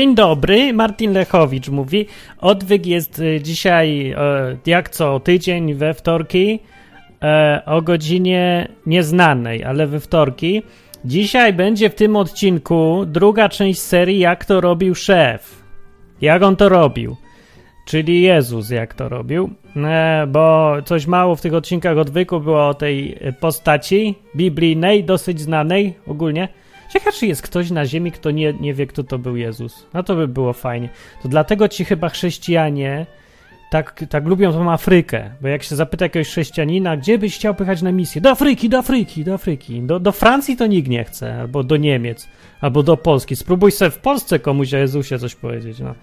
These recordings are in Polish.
Dzień dobry, Martin Lechowicz mówi. Odwyk jest y, dzisiaj, e, jak co tydzień, we wtorki e, o godzinie nieznanej, ale we wtorki. Dzisiaj będzie w tym odcinku druga część serii Jak to robił szef. Jak on to robił. Czyli Jezus, jak to robił. E, bo coś mało w tych odcinkach odwyku było o tej postaci biblijnej, dosyć znanej ogólnie. Ciekawe, czy jest ktoś na ziemi, kto nie, nie wie, kto to był Jezus. No to by było fajnie. To dlatego ci chyba chrześcijanie tak, tak lubią tą Afrykę. Bo jak się zapyta jakiegoś chrześcijanina, gdzie byś chciał pychać na misję? Do Afryki, do Afryki, do Afryki. Do, do Francji to nikt nie chce, albo do Niemiec, albo do Polski. Spróbuj sobie w Polsce komuś o Jezusie coś powiedzieć. No.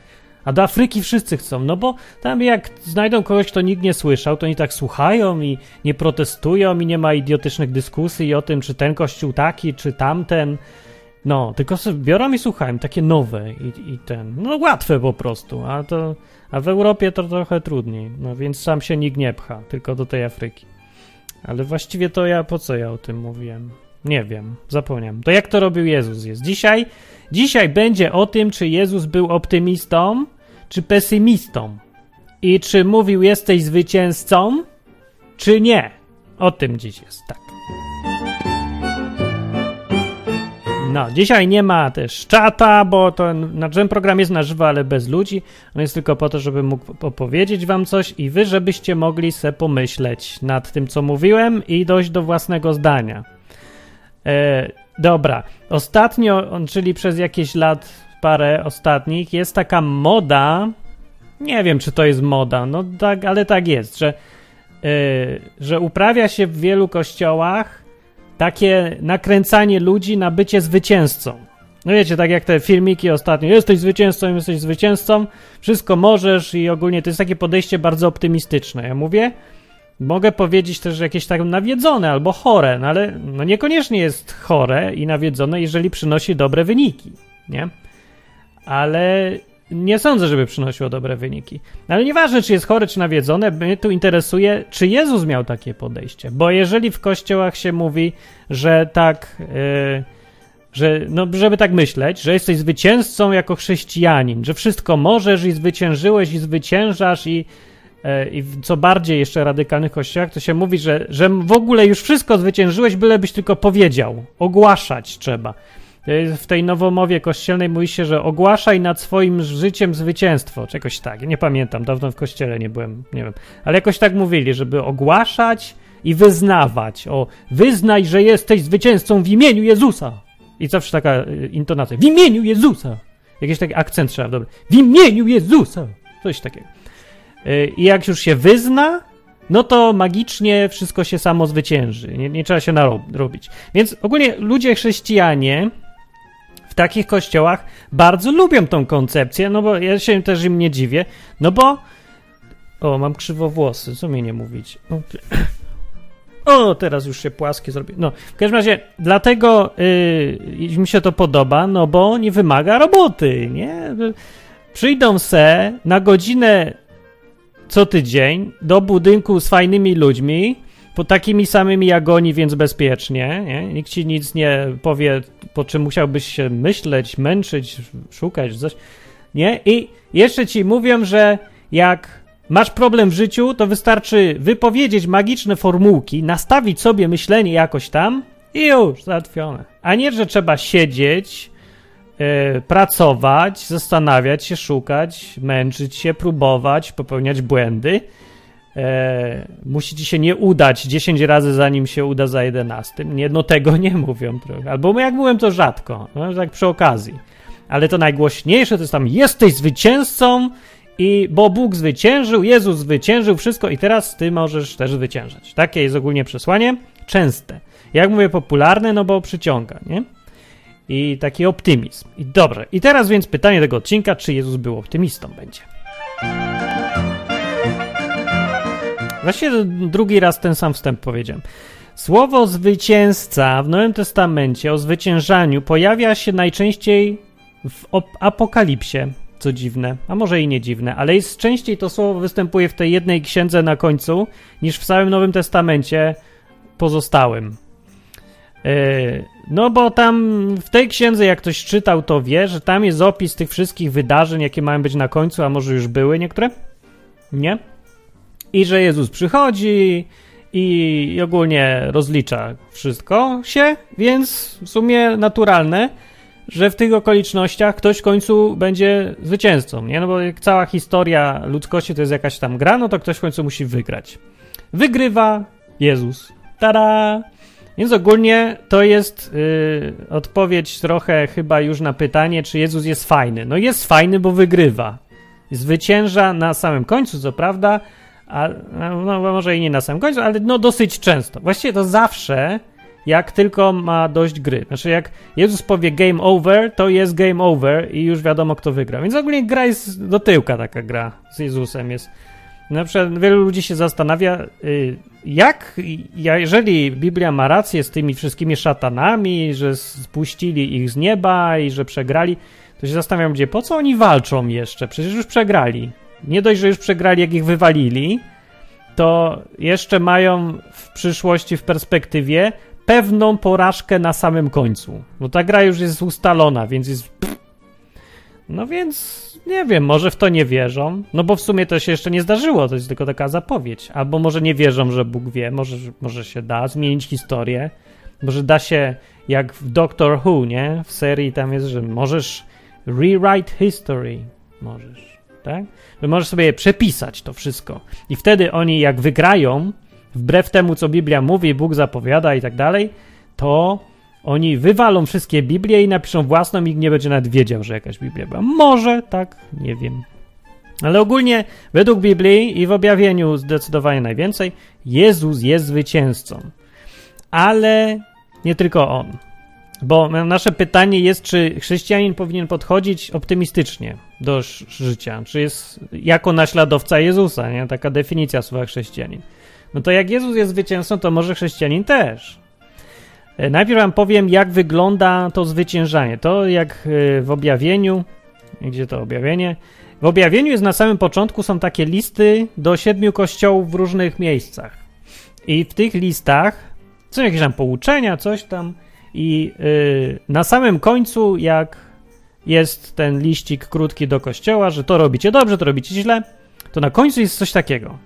A do Afryki wszyscy chcą, no bo tam jak znajdą kogoś, kto nikt nie słyszał, to oni tak słuchają i nie protestują i nie ma idiotycznych dyskusji o tym, czy ten kościół taki, czy tamten. No, tylko biorą i słuchają, takie nowe i, i ten, no łatwe po prostu, a to, a w Europie to trochę trudniej, no więc sam się nikt nie pcha, tylko do tej Afryki. Ale właściwie to ja, po co ja o tym mówiłem? Nie wiem, zapomniałem. To jak to robił Jezus jest? Dzisiaj, dzisiaj będzie o tym, czy Jezus był optymistą, czy pesymistą. I czy mówił jesteś zwycięzcą, czy nie. O tym dziś jest, tak. No, dzisiaj nie ma też czata, bo to na ten program jest na żywo, ale bez ludzi. On jest tylko po to, żeby mógł opowiedzieć wam coś i wy, żebyście mogli se pomyśleć nad tym, co mówiłem i dojść do własnego zdania. E, dobra, ostatnio, czyli przez jakieś lat parę ostatnich, jest taka moda, nie wiem czy to jest moda, no tak, ale tak jest, że, yy, że uprawia się w wielu kościołach takie nakręcanie ludzi na bycie zwycięzcą. No wiecie, tak jak te filmiki ostatnio, jesteś zwycięzcą, jesteś zwycięzcą, wszystko możesz i ogólnie to jest takie podejście bardzo optymistyczne. Ja mówię, mogę powiedzieć też, że jakieś tak nawiedzone albo chore, no ale no niekoniecznie jest chore i nawiedzone, jeżeli przynosi dobre wyniki, nie? Ale nie sądzę, żeby przynosiło dobre wyniki. Ale nieważne, czy jest chory, czy nawiedzone, mnie tu interesuje, czy Jezus miał takie podejście. Bo jeżeli w kościołach się mówi, że tak, yy, że, no, żeby tak myśleć, że jesteś zwycięzcą jako chrześcijanin, że wszystko możesz i zwyciężyłeś i zwyciężasz i, yy, i co bardziej jeszcze radykalnych kościołach, to się mówi, że, że w ogóle już wszystko zwyciężyłeś, bylebyś tylko powiedział. Ogłaszać trzeba. W tej nowomowie kościelnej mówi się, że ogłaszaj nad swoim życiem zwycięstwo. Czegoś tak. Nie pamiętam, dawno w kościele nie byłem, nie wiem. Ale jakoś tak mówili, żeby ogłaszać i wyznawać. O, wyznaj, że jesteś zwycięzcą w imieniu Jezusa. I zawsze taka y, intonacja. W imieniu Jezusa. Jakiś taki akcent trzeba, dobry. W imieniu Jezusa. Coś takiego. Y, I jak już się wyzna, no to magicznie wszystko się samo zwycięży. Nie, nie trzeba się narobić. Więc ogólnie ludzie chrześcijanie takich kościołach bardzo lubią tą koncepcję, no bo ja się też im nie dziwię, no bo o, mam krzywowłosy, co mi nie mówić? O, teraz już się płaskie zrobi. No, w każdym razie, dlatego yy, mi się to podoba, no bo nie wymaga roboty, nie? Przyjdą se na godzinę co tydzień do budynku z fajnymi ludźmi, po takimi samymi jak oni, więc bezpiecznie. Nie? Nikt ci nic nie powie, po czym musiałbyś się myśleć, męczyć, szukać coś. Nie? I jeszcze ci mówią, że jak masz problem w życiu, to wystarczy wypowiedzieć magiczne formułki, nastawić sobie myślenie jakoś tam i już załatwione. A nie, że trzeba siedzieć, yy, pracować, zastanawiać się, szukać, męczyć się, próbować, popełniać błędy e, musi ci się nie udać 10 razy, zanim się uda za 11. Nie, no tego nie mówią trochę. Albo jak mówiłem, to rzadko, no, tak przy okazji. Ale to najgłośniejsze to jest tam, jesteś zwycięzcą i bo Bóg zwyciężył, Jezus zwyciężył wszystko i teraz ty możesz też zwyciężać. Takie jest ogólnie przesłanie, częste. Jak mówię, popularne, no bo przyciąga, nie? I taki optymizm. I dobrze. I teraz więc pytanie tego odcinka, czy Jezus był optymistą będzie. Właściwie drugi raz ten sam wstęp powiedziałem. Słowo zwycięzca w Nowym Testamencie o zwyciężaniu pojawia się najczęściej w Apokalipsie, co dziwne, a może i nie dziwne, ale jest częściej to słowo występuje w tej jednej księdze na końcu niż w całym Nowym Testamencie pozostałym. no bo tam w tej księdze, jak ktoś czytał, to wie, że tam jest opis tych wszystkich wydarzeń, jakie mają być na końcu, a może już były niektóre? Nie? I że Jezus przychodzi i, ogólnie rozlicza wszystko się, więc w sumie naturalne, że w tych okolicznościach ktoś w końcu będzie zwycięzcą, nie? No bo jak cała historia ludzkości to jest jakaś tam gra, no to ktoś w końcu musi wygrać. Wygrywa Jezus. Tada! Więc ogólnie to jest yy, odpowiedź trochę chyba już na pytanie, czy Jezus jest fajny. No jest fajny, bo wygrywa. Zwycięża na samym końcu, co prawda, a, no, no może i nie na samym końcu, ale no dosyć często. Właściwie to zawsze, jak tylko ma dość gry. Znaczy, jak Jezus powie game over, to jest game over i już wiadomo, kto wygra. Więc ogólnie gra jest do tyłka taka gra z Jezusem jest. Na przykład wielu ludzi się zastanawia, y, jak, jeżeli Biblia ma rację z tymi wszystkimi szatanami, że spuścili ich z nieba i że przegrali, to się zastanawiam, gdzie, po co oni walczą jeszcze? Przecież już przegrali. Nie dość, że już przegrali, jak ich wywalili, to jeszcze mają w przyszłości, w perspektywie pewną porażkę na samym końcu. No ta gra już jest ustalona, więc jest. No więc nie wiem, może w to nie wierzą. No bo w sumie to się jeszcze nie zdarzyło, to jest tylko taka zapowiedź. Albo może nie wierzą, że Bóg wie, może, może się da zmienić historię. Może da się, jak w Doctor Who, nie? W serii tam jest, że możesz rewrite history. Możesz, tak? Że możesz sobie przepisać to wszystko. I wtedy oni, jak wygrają, wbrew temu, co Biblia mówi, Bóg zapowiada i tak dalej, to oni wywalą wszystkie Biblie i napiszą własną i nie będzie nawet wiedział, że jakaś Biblia była. Może, tak, nie wiem. Ale ogólnie według Biblii i w objawieniu zdecydowanie najwięcej Jezus jest zwycięzcą. Ale nie tylko on. Bo nasze pytanie jest, czy chrześcijanin powinien podchodzić optymistycznie do życia, czy jest jako naśladowca Jezusa, nie? Taka definicja słowa chrześcijanin. No to jak Jezus jest zwycięzcą, to może chrześcijanin też. E, najpierw wam powiem, jak wygląda to zwyciężanie. To jak e, w objawieniu, gdzie to objawienie? W objawieniu jest na samym początku są takie listy do siedmiu kościołów w różnych miejscach. I w tych listach są jakieś tam pouczenia, coś tam. I yy, na samym końcu, jak jest ten liścik krótki do kościoła, że to robicie dobrze, to robicie źle, to na końcu jest coś takiego.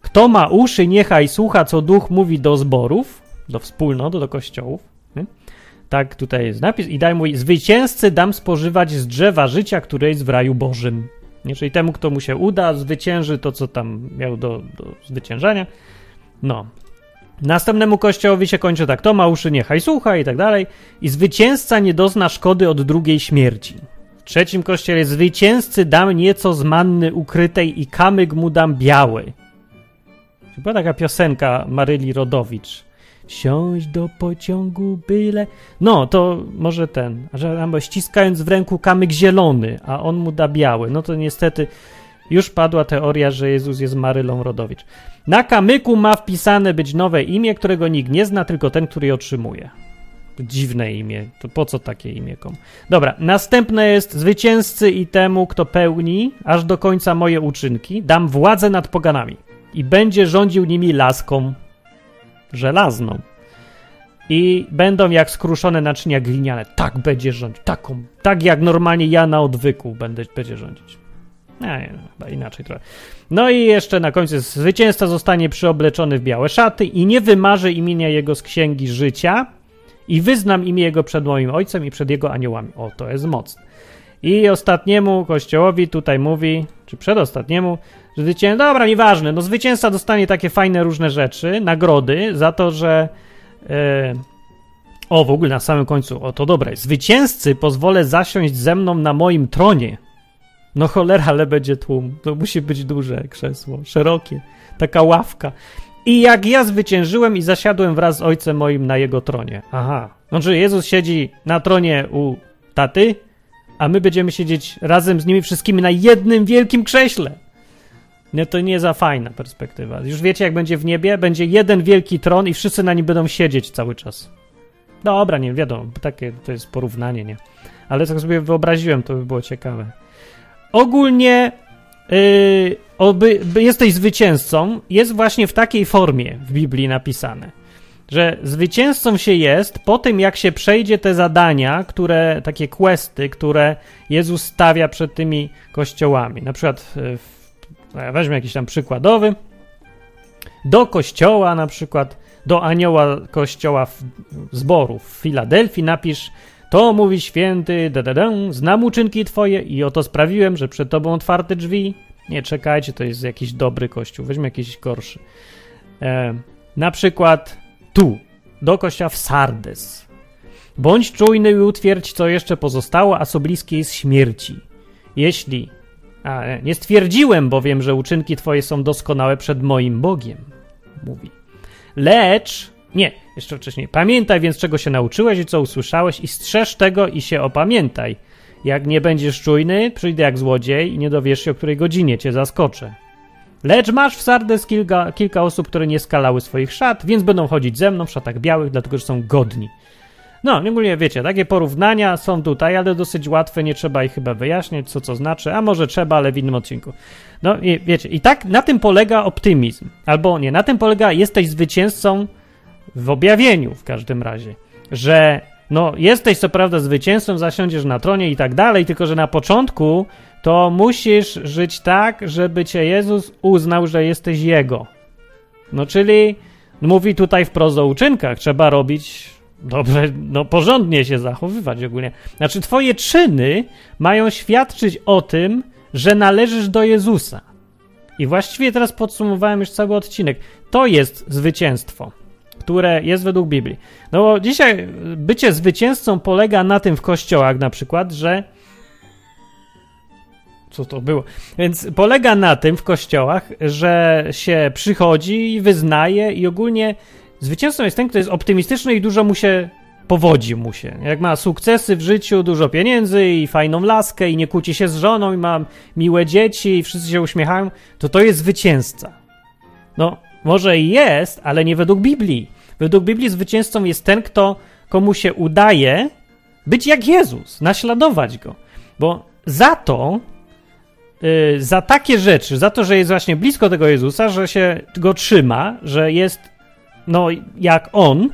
Kto ma uszy, niechaj słucha, co duch mówi do zborów do wspólnot, do kościołów. Tak, tutaj jest napis. I daj mój zwycięzcy dam spożywać z drzewa życia, które jest w raju Bożym. Nie? Czyli temu, kto mu się uda, zwycięży to, co tam miał do, do zwyciężania. No. Następnemu kościołowi się kończy tak, to ma uszy, niechaj słucha i tak dalej. I zwycięzca nie dozna szkody od drugiej śmierci. W trzecim kościele zwycięzcy dam nieco z manny ukrytej i kamyk mu dam biały. Była taka piosenka Maryli Rodowicz. Siąść do pociągu byle. No, to może ten, że ściskając w ręku kamyk zielony, a on mu da biały. No to niestety już padła teoria, że Jezus jest Marylą Rodowicz. Na kamyku ma wpisane być nowe imię, którego nikt nie zna, tylko ten, który je otrzymuje. Dziwne imię. To po co takie imię komu? Dobra, następne jest zwycięzcy i temu, kto pełni aż do końca moje uczynki, dam władzę nad poganami i będzie rządził nimi laską żelazną. I będą jak skruszone naczynia gliniane. Tak będzie rządzić. Taką, tak jak normalnie ja na odwyku będę, będzie rządzić. Nie, chyba inaczej trochę. No i jeszcze na końcu zwycięzca zostanie przyobleczony w białe szaty i nie wymarzy imienia jego z księgi życia i wyznam imię jego przed moim ojcem i przed jego aniołami. O, to jest mocne. I ostatniemu kościołowi tutaj mówi, czy przedostatniemu, że zwycięzca, dobra, nieważne, no zwycięzca dostanie takie fajne różne rzeczy, nagrody za to, że e, o, w ogóle na samym końcu, o to dobre, zwycięzcy pozwolę zasiąść ze mną na moim tronie. No cholera, ale będzie tłum. To musi być duże krzesło, szerokie, taka ławka. I jak ja zwyciężyłem i zasiadłem wraz z ojcem moim na jego tronie. Aha. Znaczy Jezus siedzi na tronie u taty, a my będziemy siedzieć razem z nimi wszystkimi na jednym wielkim krześle. Nie, to nie za fajna perspektywa. Już wiecie, jak będzie w niebie? Będzie jeden wielki tron i wszyscy na nim będą siedzieć cały czas. Dobra, nie wiadomo, takie to jest porównanie, nie? Ale tak sobie wyobraziłem, to by było ciekawe. Ogólnie yy, oby, jesteś zwycięzcą, jest właśnie w takiej formie w Biblii napisane. że zwycięzcą się jest po tym, jak się przejdzie te zadania, które, takie questy, które Jezus stawia przed tymi kościołami. Na przykład, e, weźmy jakiś tam przykładowy, do kościoła na przykład, do anioła kościoła w, zboru w Filadelfii napisz, to mówi święty, da, da, da, znam uczynki twoje i oto sprawiłem, że przed tobą otwarte drzwi. Nie czekajcie, to jest jakiś dobry kościół, weźmy jakiś gorszy. E, na przykład tu, do kościoła w Sardes. Bądź czujny i utwierdź, co jeszcze pozostało, a co bliskie jest śmierci. Jeśli. A, nie stwierdziłem bowiem, że uczynki twoje są doskonałe przed moim Bogiem, mówi. Lecz. Nie, jeszcze wcześniej. Pamiętaj więc, czego się nauczyłeś i co usłyszałeś, i strzeż tego i się opamiętaj. Jak nie będziesz czujny, przyjdę jak złodziej i nie dowiesz się, o której godzinie cię zaskoczę. Lecz masz w Sardes kilka, kilka osób, które nie skalały swoich szat, więc będą chodzić ze mną w szatach białych, dlatego że są godni. No, ogólnie wiecie, takie porównania są tutaj, ale dosyć łatwe, nie trzeba ich chyba wyjaśniać, co co znaczy, a może trzeba, ale w innym odcinku. No i wiecie, i tak na tym polega optymizm. Albo nie, na tym polega jesteś zwycięzcą w objawieniu w każdym razie, że no jesteś co prawda zwycięzcą, zasiądziesz na tronie i tak dalej, tylko że na początku to musisz żyć tak, żeby cię Jezus uznał, że jesteś Jego. No czyli mówi tutaj wprost o uczynkach. Trzeba robić dobrze, no porządnie się zachowywać ogólnie. Znaczy twoje czyny mają świadczyć o tym, że należysz do Jezusa. I właściwie teraz podsumowałem już cały odcinek. To jest zwycięstwo, które jest według Biblii. No bo dzisiaj bycie zwycięzcą polega na tym w kościołach na przykład, że co to było. Więc polega na tym w kościołach, że się przychodzi i wyznaje i ogólnie zwycięzcą jest ten, kto jest optymistyczny i dużo mu się powodzi mu się. Jak ma sukcesy w życiu, dużo pieniędzy i fajną laskę i nie kłóci się z żoną i ma miłe dzieci i wszyscy się uśmiechają, to to jest zwycięzca. No, może i jest, ale nie według Biblii. Według Biblii zwycięzcą jest ten, kto komu się udaje być jak Jezus, naśladować go. Bo za to Y, za takie rzeczy, za to, że jest właśnie blisko tego Jezusa, że się go trzyma, że jest no jak on,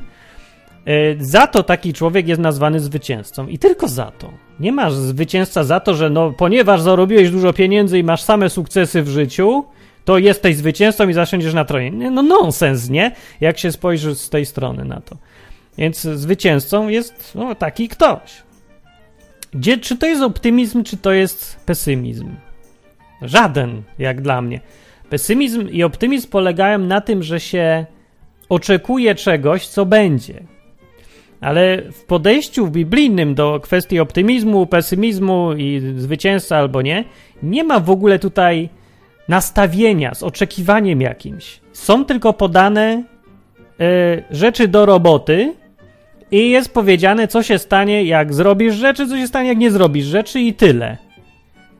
y, za to taki człowiek jest nazwany zwycięzcą. I tylko za to. Nie masz zwycięzca za to, że no, ponieważ zarobiłeś dużo pieniędzy i masz same sukcesy w życiu, to jesteś zwycięzcą i zasiądziesz na tronie. No nonsens, nie? Jak się spojrzy z tej strony na to. Więc zwycięzcą jest no, taki ktoś. Gdzie, czy to jest optymizm, czy to jest pesymizm? Żaden, jak dla mnie. Pesymizm i optymizm polegają na tym, że się oczekuje czegoś, co będzie. Ale w podejściu biblijnym do kwestii optymizmu, pesymizmu i zwycięstwa albo nie, nie ma w ogóle tutaj nastawienia z oczekiwaniem jakimś. Są tylko podane y, rzeczy do roboty i jest powiedziane, co się stanie, jak zrobisz rzeczy, co się stanie, jak nie zrobisz rzeczy i tyle.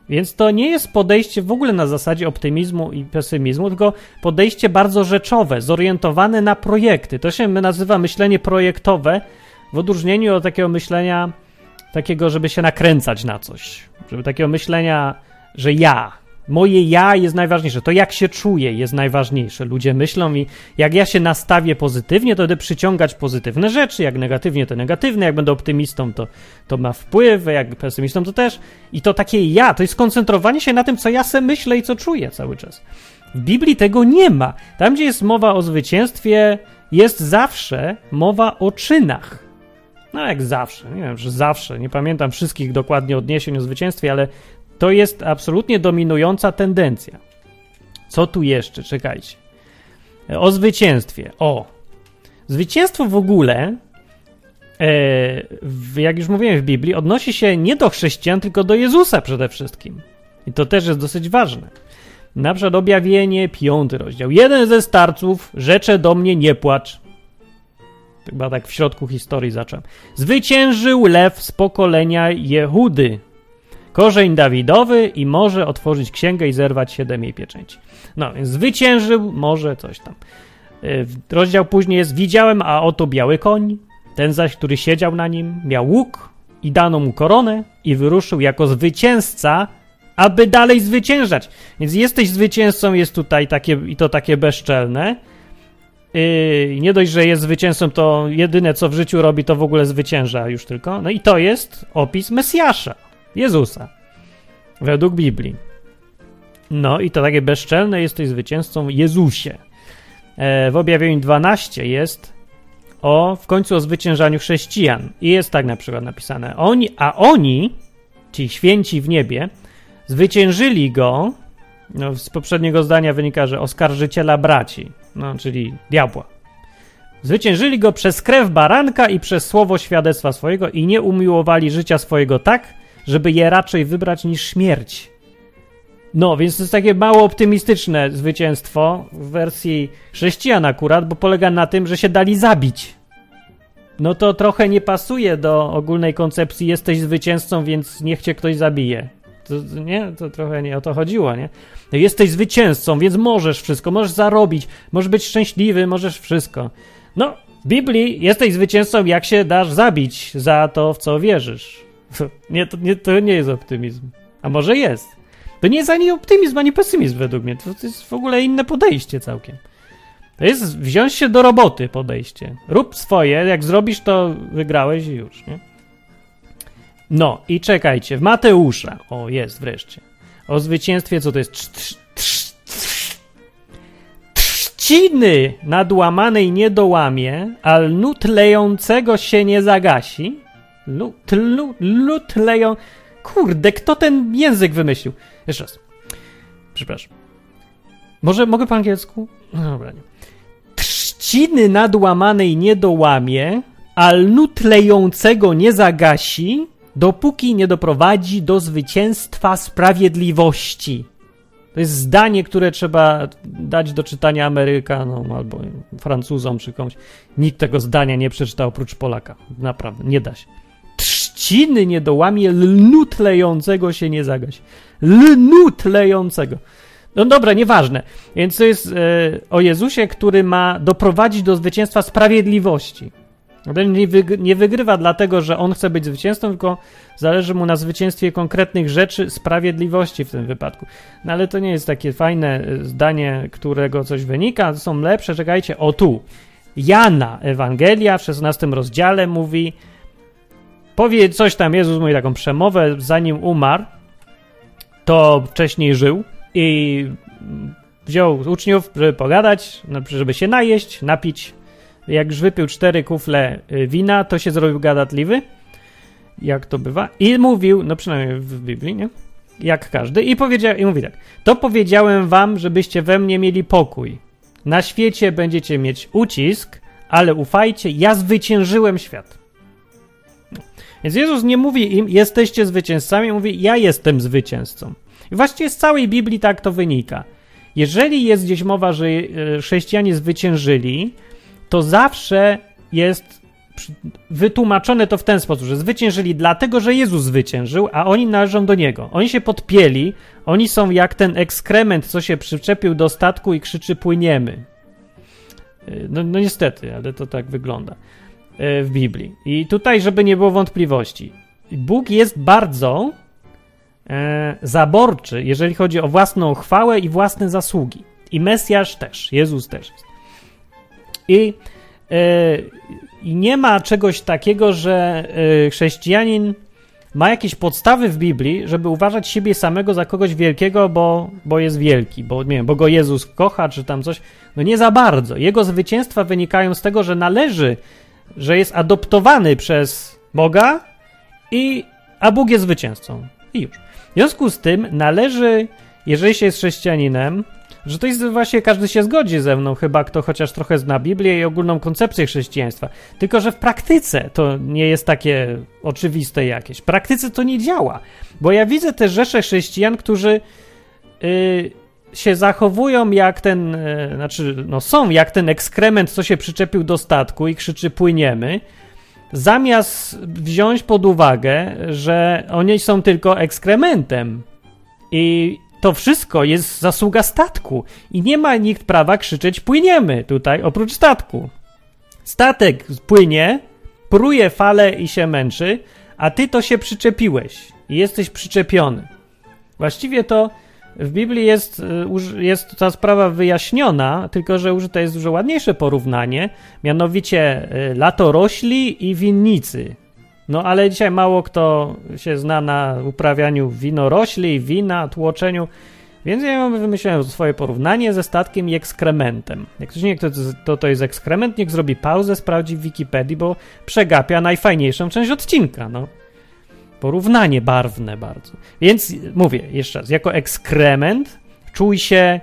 Więc to nie jest podejście w ogóle na zasadzie optymizmu i pesymizmu, tylko podejście bardzo rzeczowe, zorientowane na projekty. To się nazywa myślenie projektowe, w odróżnieniu od takiego myślenia, takiego, żeby się nakręcać na coś. Żeby takiego myślenia, że ja, Moje ja jest najważniejsze. To jak się czuję jest najważniejsze. Ludzie myślą i jak ja się nastawię pozytywnie, to będę przyciągać pozytywne rzeczy, jak negatywnie, to negatywne, jak będę optymistą, to, to ma wpływ, jak pesymistą, to też. I to takie ja, to jest skoncentrowanie się na tym, co ja se myślę i co czuję cały czas. W Biblii tego nie ma. Tam, gdzie jest mowa o zwycięstwie, jest zawsze mowa o czynach. No jak zawsze, nie wiem, że zawsze, nie pamiętam wszystkich dokładnie odniesień o zwycięstwie, ale to jest absolutnie dominująca tendencja. Co tu jeszcze? Czekajcie. O zwycięstwie. O. Zwycięstwo w ogóle, e, jak już mówiłem w Biblii, odnosi się nie do chrześcijan, tylko do Jezusa przede wszystkim. I to też jest dosyć ważne. Na przykład objawienie, piąty rozdział. Jeden ze starców rzecze do mnie nie płacz. Chyba tak w środku historii zacząłem. Zwyciężył lew z pokolenia Jehudy korzeń Dawidowy i może otworzyć księgę i zerwać siedem jej pieczęci. No, więc zwyciężył, może coś tam. Y, rozdział później jest Widziałem, a oto biały koń. Ten zaś, który siedział na nim, miał łuk i dano mu koronę i wyruszył jako zwycięzca, aby dalej zwyciężać. Więc jesteś zwycięzcą, jest tutaj takie, i to takie bezczelne. Yy, nie dość, że jest zwycięzcą, to jedyne co w życiu robi, to w ogóle zwycięża już tylko. No i to jest opis Mesjasza, Jezusa, według Biblii. No i to takie bezczelne, jesteś zwycięzcą Jezusie. E, w objawieniu 12 jest o w końcu o zwyciężaniu chrześcijan. I jest tak na przykład napisane: oni, a oni, ci święci w niebie, zwyciężyli go. No, z poprzedniego zdania wynika, że oskarżyciela braci, no, czyli diabła. Zwyciężyli go przez krew baranka i przez słowo świadectwa swojego i nie umiłowali życia swojego tak, żeby je raczej wybrać niż śmierć. No, więc to jest takie mało optymistyczne zwycięstwo w wersji chrześcijan akurat, bo polega na tym, że się dali zabić. No to trochę nie pasuje do ogólnej koncepcji jesteś zwycięzcą, więc niech cię ktoś zabije. To, nie? To trochę nie o to chodziło, nie? No jesteś zwycięzcą, więc możesz wszystko, możesz zarobić, możesz być szczęśliwy, możesz wszystko. No, w Biblii jesteś zwycięzcą, jak się dasz zabić za to, w co wierzysz. Nie, to nie, to nie jest optymizm. A może jest. To nie jest ani optymizm, ani pesymizm według mnie. To, to jest w ogóle inne podejście całkiem. To jest wziąć się do roboty podejście. Rób swoje, jak zrobisz, to wygrałeś i już, nie? No i czekajcie, w Mateusza, o jest wreszcie, o zwycięstwie, co to jest? Trzciny nadłamanej nie dołamie, a lnut lejącego się nie zagasi. Lód, lód leją... Kurde, kto ten język wymyślił? Jeszcze raz. Przepraszam. Może mogę po angielsku? No dobra, nie. Trzciny nadłamanej nie dołamie, a lnut lejącego nie zagasi, dopóki nie doprowadzi do zwycięstwa sprawiedliwości. To jest zdanie, które trzeba dać do czytania Amerykanom albo Francuzom czy komuś. Nikt tego zdania nie przeczytał oprócz Polaka. Naprawdę, nie da się. Trzciny nie dołamie, lnut lejącego się nie zagaś. Lnut lejącego. No dobra, nieważne. Więc to jest e, o Jezusie, który ma doprowadzić do zwycięstwa sprawiedliwości. On nie, wyg nie wygrywa dlatego, że on chce być zwycięzcą, tylko zależy mu na zwycięstwie konkretnych rzeczy, sprawiedliwości w tym wypadku. No ale to nie jest takie fajne e, zdanie, którego coś wynika, to są lepsze. Czekajcie, o tu. Jana, Ewangelia w 16 rozdziale mówi, powie coś tam, Jezus mówi taką przemowę, zanim umarł, to wcześniej żył i wziął uczniów, żeby pogadać, no, żeby się najeść, napić. Jak już wypił cztery kufle y, wina, to się zrobił gadatliwy, jak to bywa, i mówił, no przynajmniej w Biblii, nie? Jak każdy, i powiedział, i mówi tak: To powiedziałem wam, żebyście we mnie mieli pokój. Na świecie będziecie mieć ucisk, ale ufajcie, ja zwyciężyłem świat. Więc Jezus nie mówi im, jesteście zwycięzcami, mówi, ja jestem zwycięzcą. I właściwie z całej Biblii tak to wynika. Jeżeli jest gdzieś mowa, że e, chrześcijanie zwyciężyli, to zawsze jest wytłumaczone to w ten sposób, że zwyciężyli dlatego, że Jezus zwyciężył, a oni należą do Niego. Oni się podpieli, oni są jak ten ekskrement, co się przyczepił do statku i krzyczy płyniemy. E, no, no niestety, ale to tak wygląda w Biblii. I tutaj, żeby nie było wątpliwości, Bóg jest bardzo e, zaborczy, jeżeli chodzi o własną chwałę i własne zasługi. I Mesjasz też, Jezus też jest. I, e, nie ma czegoś takiego, że e, chrześcijanin ma jakieś podstawy w Biblii, żeby uważać siebie samego za kogoś wielkiego, bo, bo jest wielki, bo, nie wiem, bo go Jezus kocha, czy tam coś. No nie za bardzo. Jego zwycięstwa wynikają z tego, że należy, że jest adoptowany przez Boga i a Bóg jest zwycięzcą. I już. W związku z tym należy, jeżeli się jest chrześcijaninem, że to jest właśnie, każdy się zgodzi ze mną, chyba kto chociaż trochę zna Biblię i ogólną koncepcję chrześcijaństwa. Tylko, że w praktyce to nie jest takie oczywiste jakieś. W praktyce to nie działa. Bo ja widzę te rzesze chrześcijan, którzy yy, się zachowują jak ten, yy, znaczy, no są jak ten ekskrement, co się przyczepił do statku i krzyczy płyniemy zamiast wziąć pod uwagę, że oni są tylko ekskrementem i to wszystko jest zasługa statku i nie ma nikt prawa krzyczeć płyniemy tutaj oprócz statku. Statek płynie, pruje fale i się męczy, a ty to się przyczepiłeś i jesteś przyczepiony. Właściwie to w Biblii jest, y, jest ta sprawa wyjaśniona, tylko że użyte jest dużo ładniejsze porównanie, mianowicie y, latorośli i winnicy. No ale dzisiaj mało kto się zna na uprawianiu winorośli, wina, tłoczeniu, więc ja wymyśliłem swoje porównanie ze statkiem i ekskrementem. Jak ktoś nie wie, to, to jest ekskrement, niech zrobi pauzę, sprawdzi w Wikipedii, bo przegapia najfajniejszą część odcinka, no. Porównanie barwne bardzo. Więc mówię jeszcze raz, jako ekskrement czuj się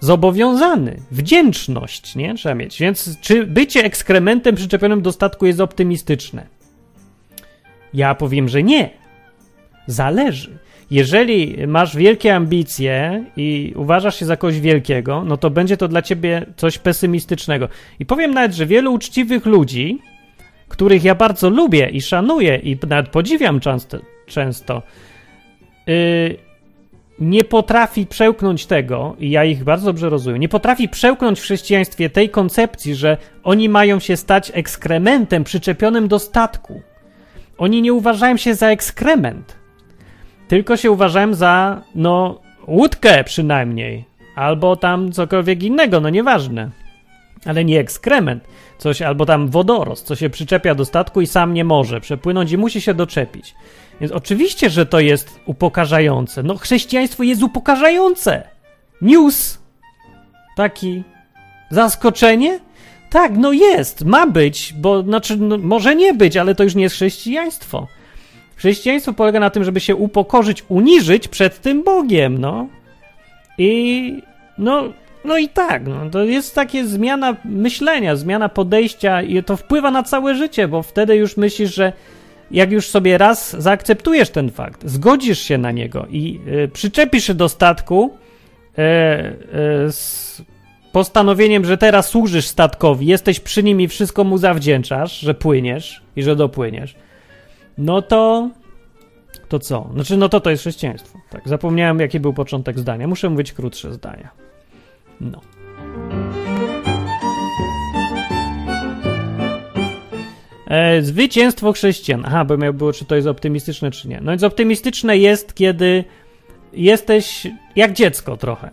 zobowiązany, wdzięczność, nie? Trzeba mieć. Więc czy bycie ekskrementem przyczepionym do statku jest optymistyczne? Ja powiem, że nie. Zależy. Jeżeli masz wielkie ambicje i uważasz się za kogoś wielkiego, no to będzie to dla ciebie coś pesymistycznego. I powiem nawet, że wielu uczciwych ludzi, których ja bardzo lubię i szanuję i nawet podziwiam często, często yy, nie potrafi przełknąć tego, i ja ich bardzo dobrze rozumiem, nie potrafi przełknąć w chrześcijaństwie tej koncepcji, że oni mają się stać ekskrementem przyczepionym do statku. Oni nie uważają się za ekskrement, tylko się uważają za, no, łódkę przynajmniej, albo tam cokolwiek innego, no nieważne. Ale nie ekskrement, coś, albo tam wodorost, co się przyczepia do statku i sam nie może przepłynąć i musi się doczepić. Więc oczywiście, że to jest upokarzające. No, chrześcijaństwo jest upokarzające. News. Taki zaskoczenie? Tak, no jest, ma być, bo znaczy, no, może nie być, ale to już nie jest chrześcijaństwo. Chrześcijaństwo polega na tym, żeby się upokorzyć, uniżyć przed tym Bogiem, no. I no, no i tak, no, to jest takie zmiana myślenia, zmiana podejścia i to wpływa na całe życie, bo wtedy już myślisz, że jak już sobie raz zaakceptujesz ten fakt, zgodzisz się na niego i y, przyczepisz się do statku y, y, z postanowieniem, że teraz służysz statkowi, jesteś przy nim i wszystko mu zawdzięczasz, że płyniesz i że dopłyniesz, no to to co? Znaczy, no to to jest chrześcijaństwo. Tak, zapomniałem, jaki był początek zdania. Muszę mówić krótsze zdania. No. E, zwycięstwo chrześcijan. Aha, bo miał było, czy to jest optymistyczne, czy nie. No więc optymistyczne jest, kiedy jesteś jak dziecko trochę.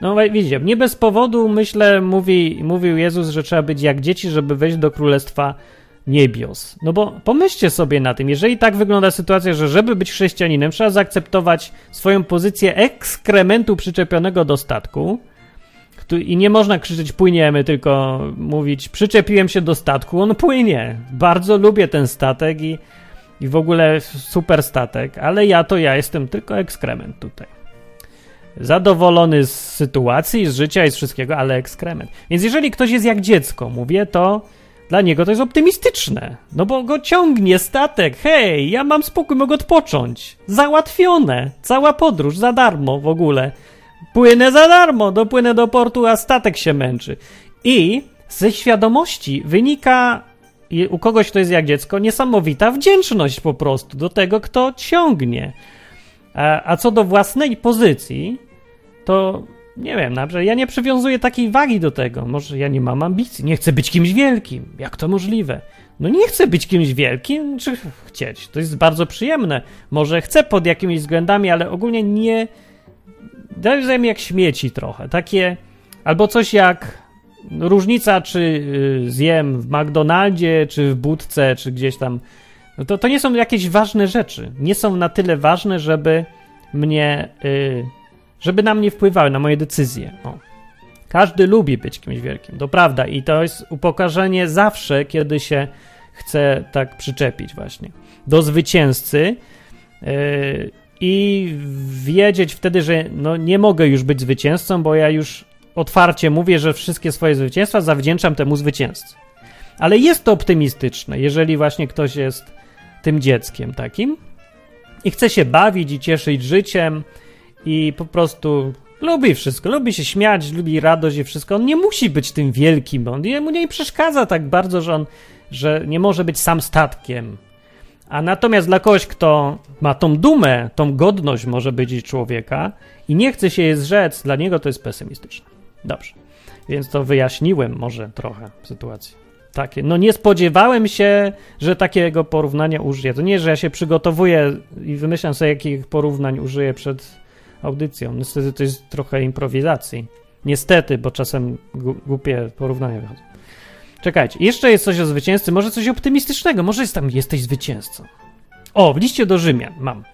No widzicie, nie bez powodu, myślę, mówi, mówił Jezus, że trzeba być jak dzieci, żeby wejść do królestwa niebios. No bo pomyślcie sobie na tym, jeżeli tak wygląda sytuacja, że żeby być chrześcijaninem, trzeba zaakceptować swoją pozycję ekskrementu przyczepionego do statku i nie można krzyczeć płyniemy, tylko mówić przyczepiłem się do statku, on płynie. Bardzo lubię ten statek i, i w ogóle super statek, ale ja to ja jestem tylko ekskrement tutaj. Zadowolony z sytuacji, z życia i z wszystkiego, ale ekskrement. Więc jeżeli ktoś jest jak dziecko, mówię, to dla niego to jest optymistyczne. No bo go ciągnie statek. Hej, ja mam spokój, mogę odpocząć. Załatwione. Cała podróż za darmo w ogóle. Płynę za darmo, dopłynę do portu, a statek się męczy. I ze świadomości wynika u kogoś, kto jest jak dziecko, niesamowita wdzięczność po prostu do tego, kto ciągnie. A, a co do własnej pozycji, to nie wiem, naprawdę ja nie przywiązuję takiej wagi do tego. Może ja nie mam ambicji, nie chcę być kimś wielkim. Jak to możliwe? No nie chcę być kimś wielkim, czy chcieć. To jest bardzo przyjemne. Może chcę pod jakimiś względami, ale ogólnie nie. Daję mi jak śmieci trochę. Takie. Albo coś jak różnica, czy y, zjem w McDonaldzie, czy w budce, czy gdzieś tam. No to, to nie są jakieś ważne rzeczy. Nie są na tyle ważne, żeby mnie. Yy, żeby na mnie wpływały, na moje decyzje. O. Każdy lubi być kimś wielkim, to prawda, i to jest upokarzenie zawsze, kiedy się chce tak przyczepić, właśnie do zwycięzcy. Yy, I wiedzieć wtedy, że no nie mogę już być zwycięzcą, bo ja już otwarcie mówię, że wszystkie swoje zwycięstwa zawdzięczam temu zwycięzcy. Ale jest to optymistyczne, jeżeli właśnie ktoś jest tym dzieckiem takim i chce się bawić i cieszyć życiem, i po prostu lubi wszystko, lubi się śmiać, lubi radość i wszystko. On nie musi być tym wielkim, on mu nie przeszkadza tak bardzo, że on że nie może być sam statkiem. A natomiast dla kogoś, kto ma tą dumę, tą godność może być człowieka i nie chce się je zrzec, dla niego to jest pesymistyczne. Dobrze. Więc to wyjaśniłem może trochę sytuację. Takie. No nie spodziewałem się, że takiego porównania użyję. To nie, że ja się przygotowuję i wymyślam sobie, jakich porównań użyję przed audycją. Niestety to jest trochę improwizacji. Niestety, bo czasem głupie porównania wychodzą. Czekajcie, jeszcze jest coś o zwycięzcy, może coś optymistycznego, może jest tam jesteś zwycięzcą. O, w liście do Rzymian mam.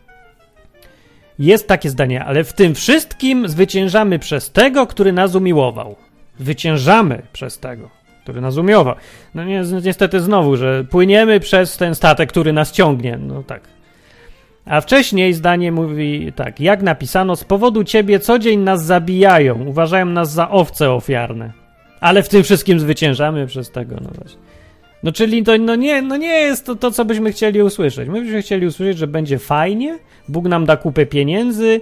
Jest takie zdanie, ale w tym wszystkim zwyciężamy przez tego, który nas umiłował. Zwyciężamy przez tego, który nas umiłował. No nie, niestety znowu, że płyniemy przez ten statek, który nas ciągnie. No tak. A wcześniej zdanie mówi tak, jak napisano, z powodu ciebie co dzień nas zabijają, uważają nas za owce ofiarne. Ale w tym wszystkim zwyciężamy przez tego, no właśnie. No czyli to no nie, no nie jest to, to, co byśmy chcieli usłyszeć. My byśmy chcieli usłyszeć, że będzie fajnie, Bóg nam da kupę pieniędzy,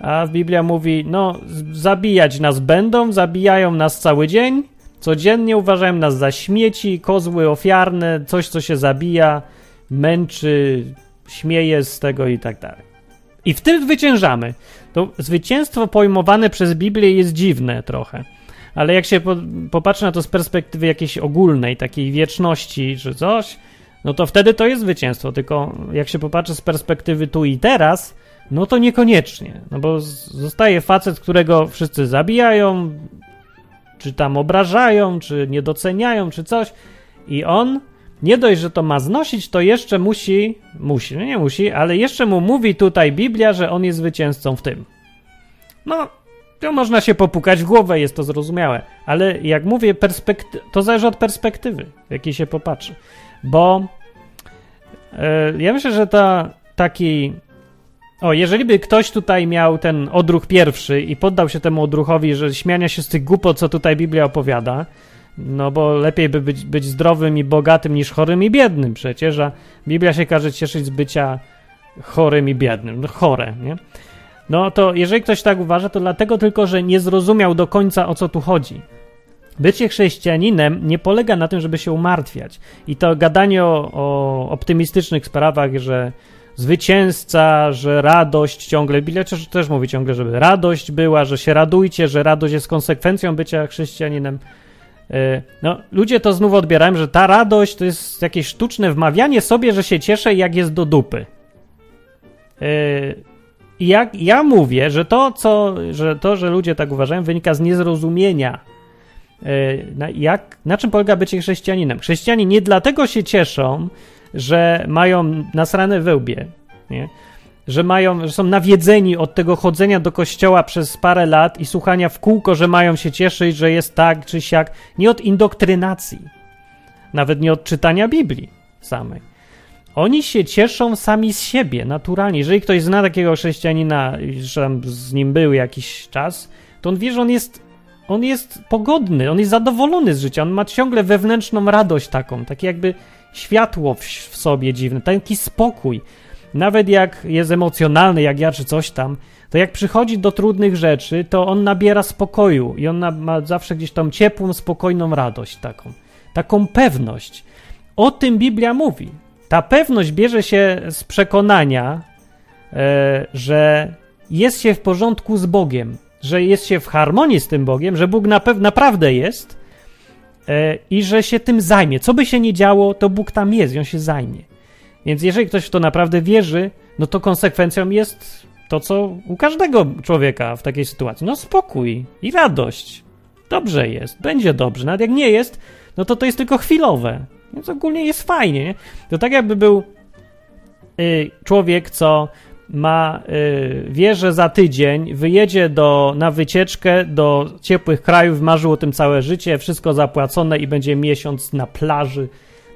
a Biblia mówi, no zabijać nas będą, zabijają nas cały dzień, codziennie uważają nas za śmieci, kozły ofiarne, coś, co się zabija, męczy, śmieje z tego i tak dalej. I w tym zwyciężamy. To zwycięstwo pojmowane przez Biblię jest dziwne trochę ale jak się po, popatrzy na to z perspektywy jakiejś ogólnej, takiej wieczności czy coś, no to wtedy to jest zwycięstwo, tylko jak się popatrzy z perspektywy tu i teraz, no to niekoniecznie, no bo zostaje facet, którego wszyscy zabijają, czy tam obrażają, czy nie doceniają, czy coś i on nie dość, że to ma znosić, to jeszcze musi, musi, no nie musi, ale jeszcze mu mówi tutaj Biblia, że on jest zwycięzcą w tym. No, to można się popukać w głowę, jest to zrozumiałe, ale jak mówię, perspekty- to zależy od perspektywy, jakiej się popatrzy. Bo e, ja myślę, że ta taki. O, jeżeli by ktoś tutaj miał ten odruch pierwszy i poddał się temu odruchowi, że śmiania się z tych głupot, co tutaj Biblia opowiada, no bo lepiej by być, być zdrowym i bogatym niż chorym i biednym przecież, a Biblia się każe cieszyć z bycia chorym i biednym. No chore, nie? No to jeżeli ktoś tak uważa, to dlatego tylko, że nie zrozumiał do końca o co tu chodzi. Bycie chrześcijaninem nie polega na tym, żeby się umartwiać. I to gadanie o, o optymistycznych sprawach, że zwycięzca, że radość ciągle, Biblia też, też mówi ciągle, żeby radość była, że się radujcie, że radość jest konsekwencją bycia chrześcijaninem. E, no, ludzie to znów odbierają, że ta radość to jest jakieś sztuczne wmawianie sobie, że się cieszę, jak jest do dupy. E, i jak ja mówię, że to, co, że to, że ludzie tak uważają, wynika z niezrozumienia. E, na, jak, na czym polega bycie chrześcijaninem? Chrześcijanie nie dlatego się cieszą, że mają nasrane wełbie, nie? Że mają, że są nawiedzeni od tego chodzenia do kościoła przez parę lat i słuchania w kółko, że mają się cieszyć, że jest tak czy siak, nie od indoktrynacji, nawet nie od czytania Biblii samej. Oni się cieszą sami z siebie, naturalnie. Jeżeli ktoś zna takiego chrześcijanina, że z nim był jakiś czas, to on wie, że on jest, on jest pogodny, on jest zadowolony z życia, on ma ciągle wewnętrzną radość taką, takie jakby światło w, w sobie dziwne, taki spokój. Nawet jak jest emocjonalny, jak ja czy coś tam, to jak przychodzi do trudnych rzeczy, to on nabiera spokoju i on ma zawsze gdzieś tam ciepłą, spokojną radość taką, taką pewność. O tym Biblia mówi. Ta pewność bierze się z przekonania, e, że jest się w porządku z Bogiem, że jest się w harmonii z tym Bogiem, że Bóg na naprawdę jest e, i że się tym zajmie. Co by się nie działo, to Bóg tam jest i on się zajmie. Więc jeżeli ktoś w to naprawdę wierzy, no to konsekwencją jest to, co u każdego człowieka w takiej sytuacji. No spokój i radość. Dobrze jest, będzie dobrze. Nawet jak nie jest, no to to jest tylko chwilowe. Więc ogólnie jest fajnie. Nie? To tak jakby był y, człowiek, co ma, y, wie, że za tydzień wyjedzie do, na wycieczkę do ciepłych krajów, marzył o tym całe życie, wszystko zapłacone i będzie miesiąc na plaży,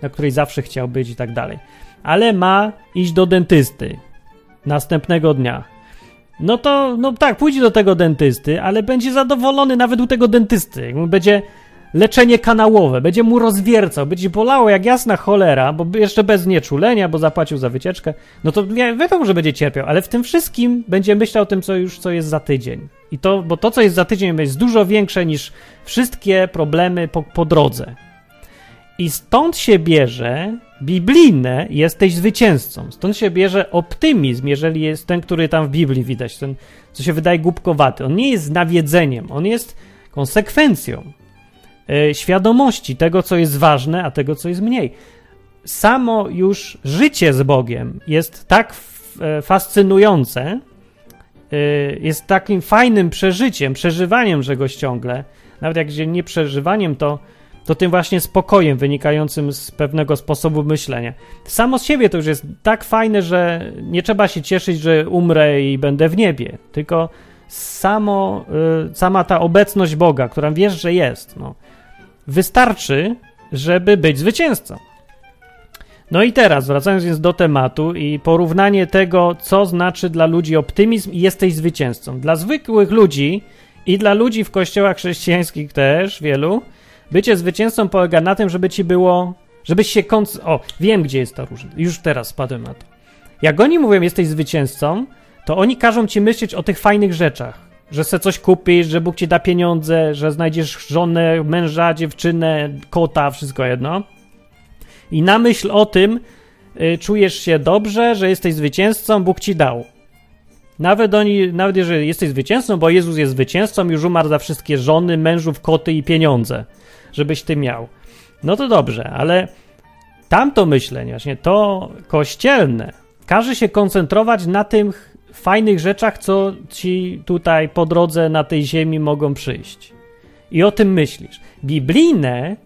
na której zawsze chciał być i tak dalej. Ale ma iść do dentysty następnego dnia. No to, no tak, pójdzie do tego dentysty, ale będzie zadowolony nawet u tego dentysty. Będzie leczenie kanałowe, będzie mu rozwiercał, będzie bolało jak jasna cholera, bo jeszcze bez nieczulenia, bo zapłacił za wycieczkę, no to wiadomo, że będzie cierpiał, ale w tym wszystkim będzie myślał o tym, co już co jest za tydzień. I to, bo to, co jest za tydzień, jest dużo większe niż wszystkie problemy po, po drodze. I stąd się bierze biblijne jesteś zwycięzcą. Stąd się bierze optymizm, jeżeli jest ten, który tam w Biblii widać, ten, co się wydaje głupkowaty. On nie jest nawiedzeniem, on jest konsekwencją. E, świadomości tego, co jest ważne, a tego, co jest mniej. Samo już życie z Bogiem jest tak e, fascynujące y, jest takim fajnym przeżyciem, przeżywaniem czegoś ciągle, nawet jak nie przeżywaniem, to, to tym właśnie spokojem wynikającym z pewnego sposobu myślenia. Samo z siebie to już jest tak fajne, że nie trzeba się cieszyć, że umrę i będę w niebie, tylko samo, y, sama ta obecność Boga, która wiesz, że jest, no, wystarczy, żeby być zwycięzcą. No i teraz, wracając więc do tematu i porównanie tego, co znaczy dla ludzi optymizm i jesteś zwycięzcą. Dla zwykłych ludzi i dla ludzi w kościołach chrześcijańskich też, wielu, bycie zwycięzcą polega na tym, żeby ci było, żebyś się konc... O, wiem, gdzie jest ta różnica. Już teraz spadłem na to. Jak oni mówią, jesteś zwycięzcą, to oni każą ci myśleć o tych fajnych rzeczach. Że se coś kupisz, że Bóg ci da pieniądze, że znajdziesz żonę, męża, dziewczynę, kota, wszystko jedno. I na myśl o tym y, czujesz się dobrze, że jesteś zwycięzcą, Bóg ci dał. Nawet oni, nawet jeżeli jesteś zwycięzcą, bo Jezus jest zwycięzcą, już umarł za wszystkie żony, mężów, koty i pieniądze, żebyś ty miał. No to dobrze, ale tamto myślenie, właśnie to kościelne, każe się koncentrować na tych fajnych rzeczach, co ci tutaj po drodze na tej ziemi mogą przyjść. I o tym myślisz. Biblijne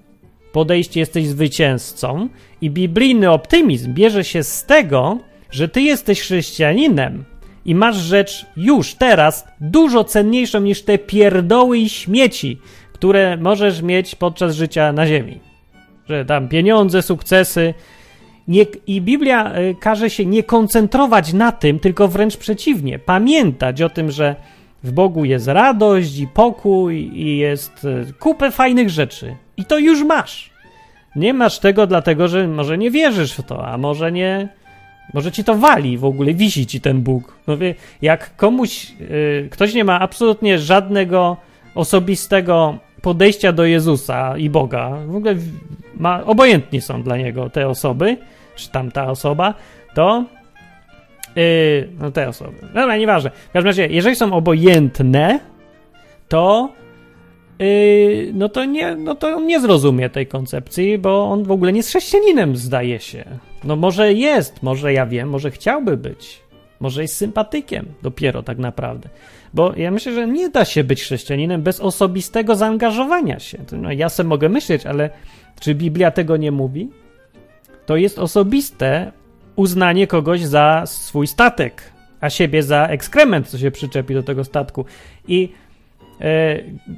podejście jesteś zwycięzcą i biblijny optymizm bierze się z tego, że ty jesteś chrześcijaninem i masz rzecz już teraz dużo cenniejszą niż te pierdoły i śmieci, które możesz mieć podczas życia na ziemi. Że tam pieniądze, sukcesy. Nie, I Biblia y, każe się nie koncentrować na tym, tylko wręcz przeciwnie. Pamiętać o tym, że w Bogu jest radość i pokój i jest y, kupę fajnych rzeczy. I to już masz. Nie masz tego dlatego, że może nie wierzysz w to, a może nie, może ci to wali w ogóle, wisi ci ten Bóg. Mówię, jak komuś, yy, ktoś nie ma absolutnie żadnego osobistego podejścia do Jezusa i Boga, w ogóle ma, obojętni są dla niego te osoby, czy tamta osoba, to yy, no te osoby. No, nieważne. W każdym razie, jeżeli są obojętne, to Yy, no to nie, no to on nie zrozumie tej koncepcji, bo on w ogóle nie jest chrześcijaninem, zdaje się. No może jest, może ja wiem, może chciałby być. Może jest sympatykiem dopiero tak naprawdę. Bo ja myślę, że nie da się być chrześcijaninem bez osobistego zaangażowania się. No, ja sobie mogę myśleć, ale czy Biblia tego nie mówi? To jest osobiste uznanie kogoś za swój statek, a siebie za ekskrement, co się przyczepi do tego statku. I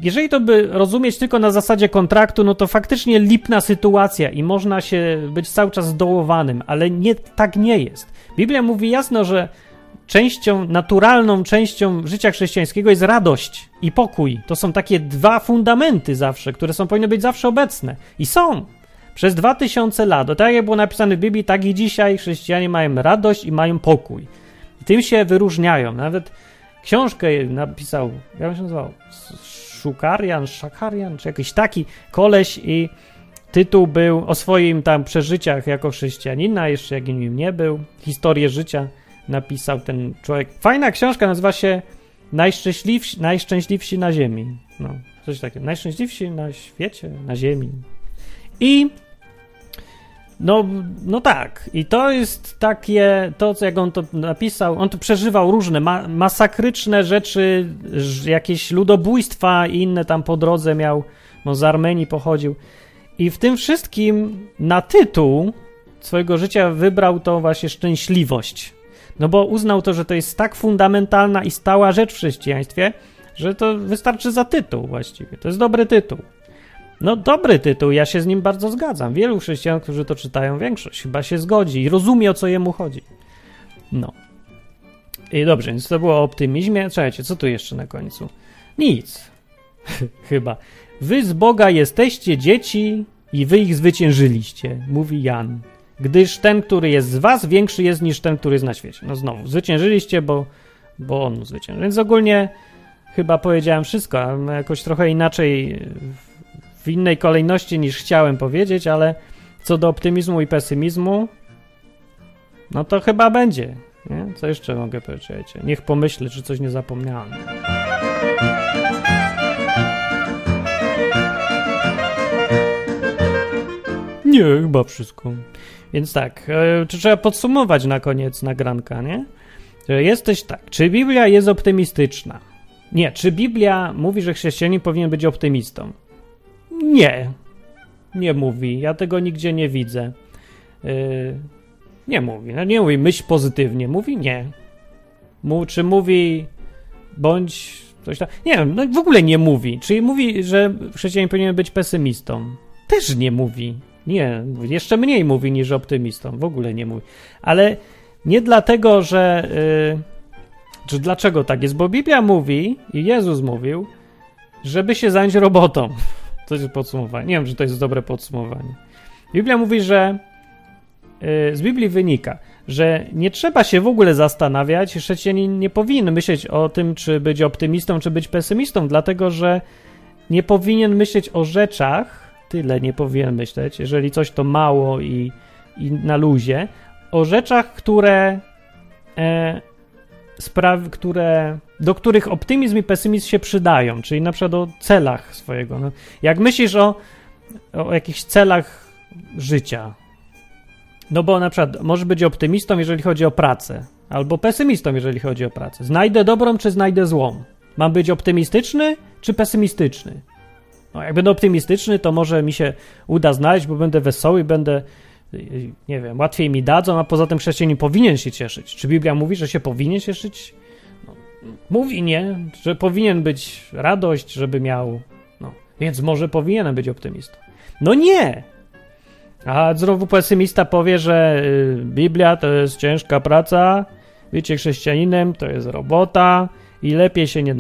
jeżeli to by rozumieć tylko na zasadzie kontraktu, no to faktycznie lipna sytuacja i można się być cały czas zdołowanym, ale nie, tak nie jest. Biblia mówi jasno, że częścią, naturalną częścią życia chrześcijańskiego jest radość i pokój. To są takie dwa fundamenty zawsze, które są powinny być zawsze obecne. I są. Przez dwa tysiące lat, to tak jak było napisane w Biblii, tak i dzisiaj chrześcijanie mają radość i mają pokój. I tym się wyróżniają. Nawet książkę napisał, jak się nazywał? Szukarian, Szakarian, czy jakiś taki koleś i tytuł był o swoim tam przeżyciach jako chrześcijanina, jeszcze jak nim nie był. Historię życia napisał ten człowiek. Fajna książka, nazywa się Najszczęśliwsi, Najszczęśliwsi na ziemi. No, coś takiego. Najszczęśliwsi na świecie, na ziemi. I no, no tak. I to jest takie, to jak on to napisał, on to przeżywał różne ma masakryczne rzeczy, jakieś ludobójstwa i inne tam po drodze miał, no z Armenii pochodził. I w tym wszystkim na tytuł swojego życia wybrał to właśnie szczęśliwość. No bo uznał to, że to jest tak fundamentalna i stała rzecz w chrześcijaństwie, że to wystarczy za tytuł właściwie. To jest dobry tytuł. No, dobry tytuł, ja się z nim bardzo zgadzam. Wielu chrześcijan, którzy to czytają, większość chyba się zgodzi i rozumie, o co jemu chodzi. No. I dobrze, więc to było o optymizmie. Czekajcie, co tu jeszcze na końcu? Nic. chyba. Wy z Boga jesteście dzieci i wy ich zwyciężyliście, mówi Jan. Gdyż ten, który jest z was, większy jest niż ten, który jest na świecie. No znowu, zwyciężyliście, bo, bo on zwyciężył. Więc ogólnie chyba powiedziałem wszystko, jakoś trochę inaczej w innej kolejności niż chciałem powiedzieć, ale co do optymizmu i pesymizmu, no to chyba będzie. Nie? Co jeszcze mogę powiedzieć? Niech pomyślę, czy coś nie zapomniałem. Nie, chyba wszystko. Więc tak, e, trzeba podsumować na koniec nagranka, nie? że jesteś tak, czy Biblia jest optymistyczna? Nie, czy Biblia mówi, że chrześcijanin powinien być optymistą? Nie, nie mówi. Ja tego nigdzie nie widzę. Yy, nie mówi. No nie mówi myśl pozytywnie. Mówi nie. Czy mówi bądź coś tam. Nie wiem, no w ogóle nie mówi. Czyli mówi, że chrześcijanin powinien być pesymistą. Też nie mówi. Nie, jeszcze mniej mówi niż optymistą. W ogóle nie mówi. Ale nie dlatego, że. Yy, czy dlaczego tak jest? Bo Biblia mówi i Jezus mówił, żeby się zająć robotą. To jest podsumowanie. Nie wiem, czy to jest dobre podsumowanie. Biblia mówi, że yy, z Biblii wynika, że nie trzeba się w ogóle zastanawiać, chrześcijanin nie powinien myśleć o tym, czy być optymistą, czy być pesymistą, dlatego że nie powinien myśleć o rzeczach, tyle nie powinien myśleć, jeżeli coś to mało i, i na luzie, o rzeczach, które e, spraw, które, do których optymizm i pesymizm się przydają, czyli na przykład o celach swojego. No, jak myślisz o, o jakichś celach życia, no bo na przykład możesz być optymistą, jeżeli chodzi o pracę, albo pesymistą, jeżeli chodzi o pracę. Znajdę dobrą, czy znajdę złą? Mam być optymistyczny, czy pesymistyczny? No, jak będę optymistyczny, to może mi się uda znaleźć, bo będę wesoły, będę, nie wiem, łatwiej mi dadzą, a poza tym chrześcijanin powinien się cieszyć. Czy Biblia mówi, że się powinien cieszyć? No, mówi nie, że powinien być radość, żeby miał, no, więc może powinienem być optymistą. No nie! A znowu pesymista powie, że y, Biblia to jest ciężka praca, bycie chrześcijaninem to jest robota i lepiej się nie,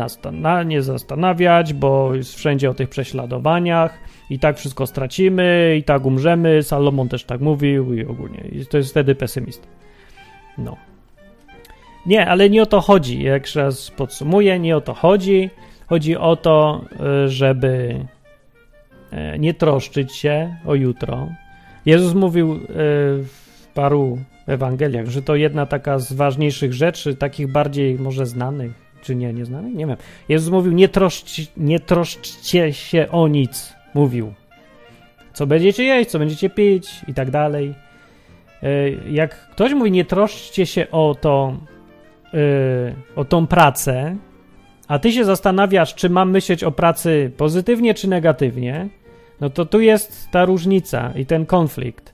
nie zastanawiać, bo jest wszędzie o tych prześladowaniach i tak wszystko stracimy, i tak umrzemy. Salomon też tak mówił i ogólnie. I to jest wtedy pesymista. No. Nie, ale nie o to chodzi. Jak raz podsumuję, nie o to chodzi. Chodzi o to, y, żeby y, nie troszczyć się o jutro, Jezus mówił e, w paru Ewangeliach, że to jedna taka z ważniejszych rzeczy, takich bardziej może znanych, czy nie, nieznanych? Nie wiem. Jezus mówił, nie, troszcz, nie troszczcie się o nic. Mówił. Co będziecie jeść, co będziecie pić i tak dalej. E, jak ktoś mówi, nie troszczcie się o to, e, o tą pracę, a ty się zastanawiasz, czy mam myśleć o pracy pozytywnie czy negatywnie, no to tu jest ta różnica i ten konflikt.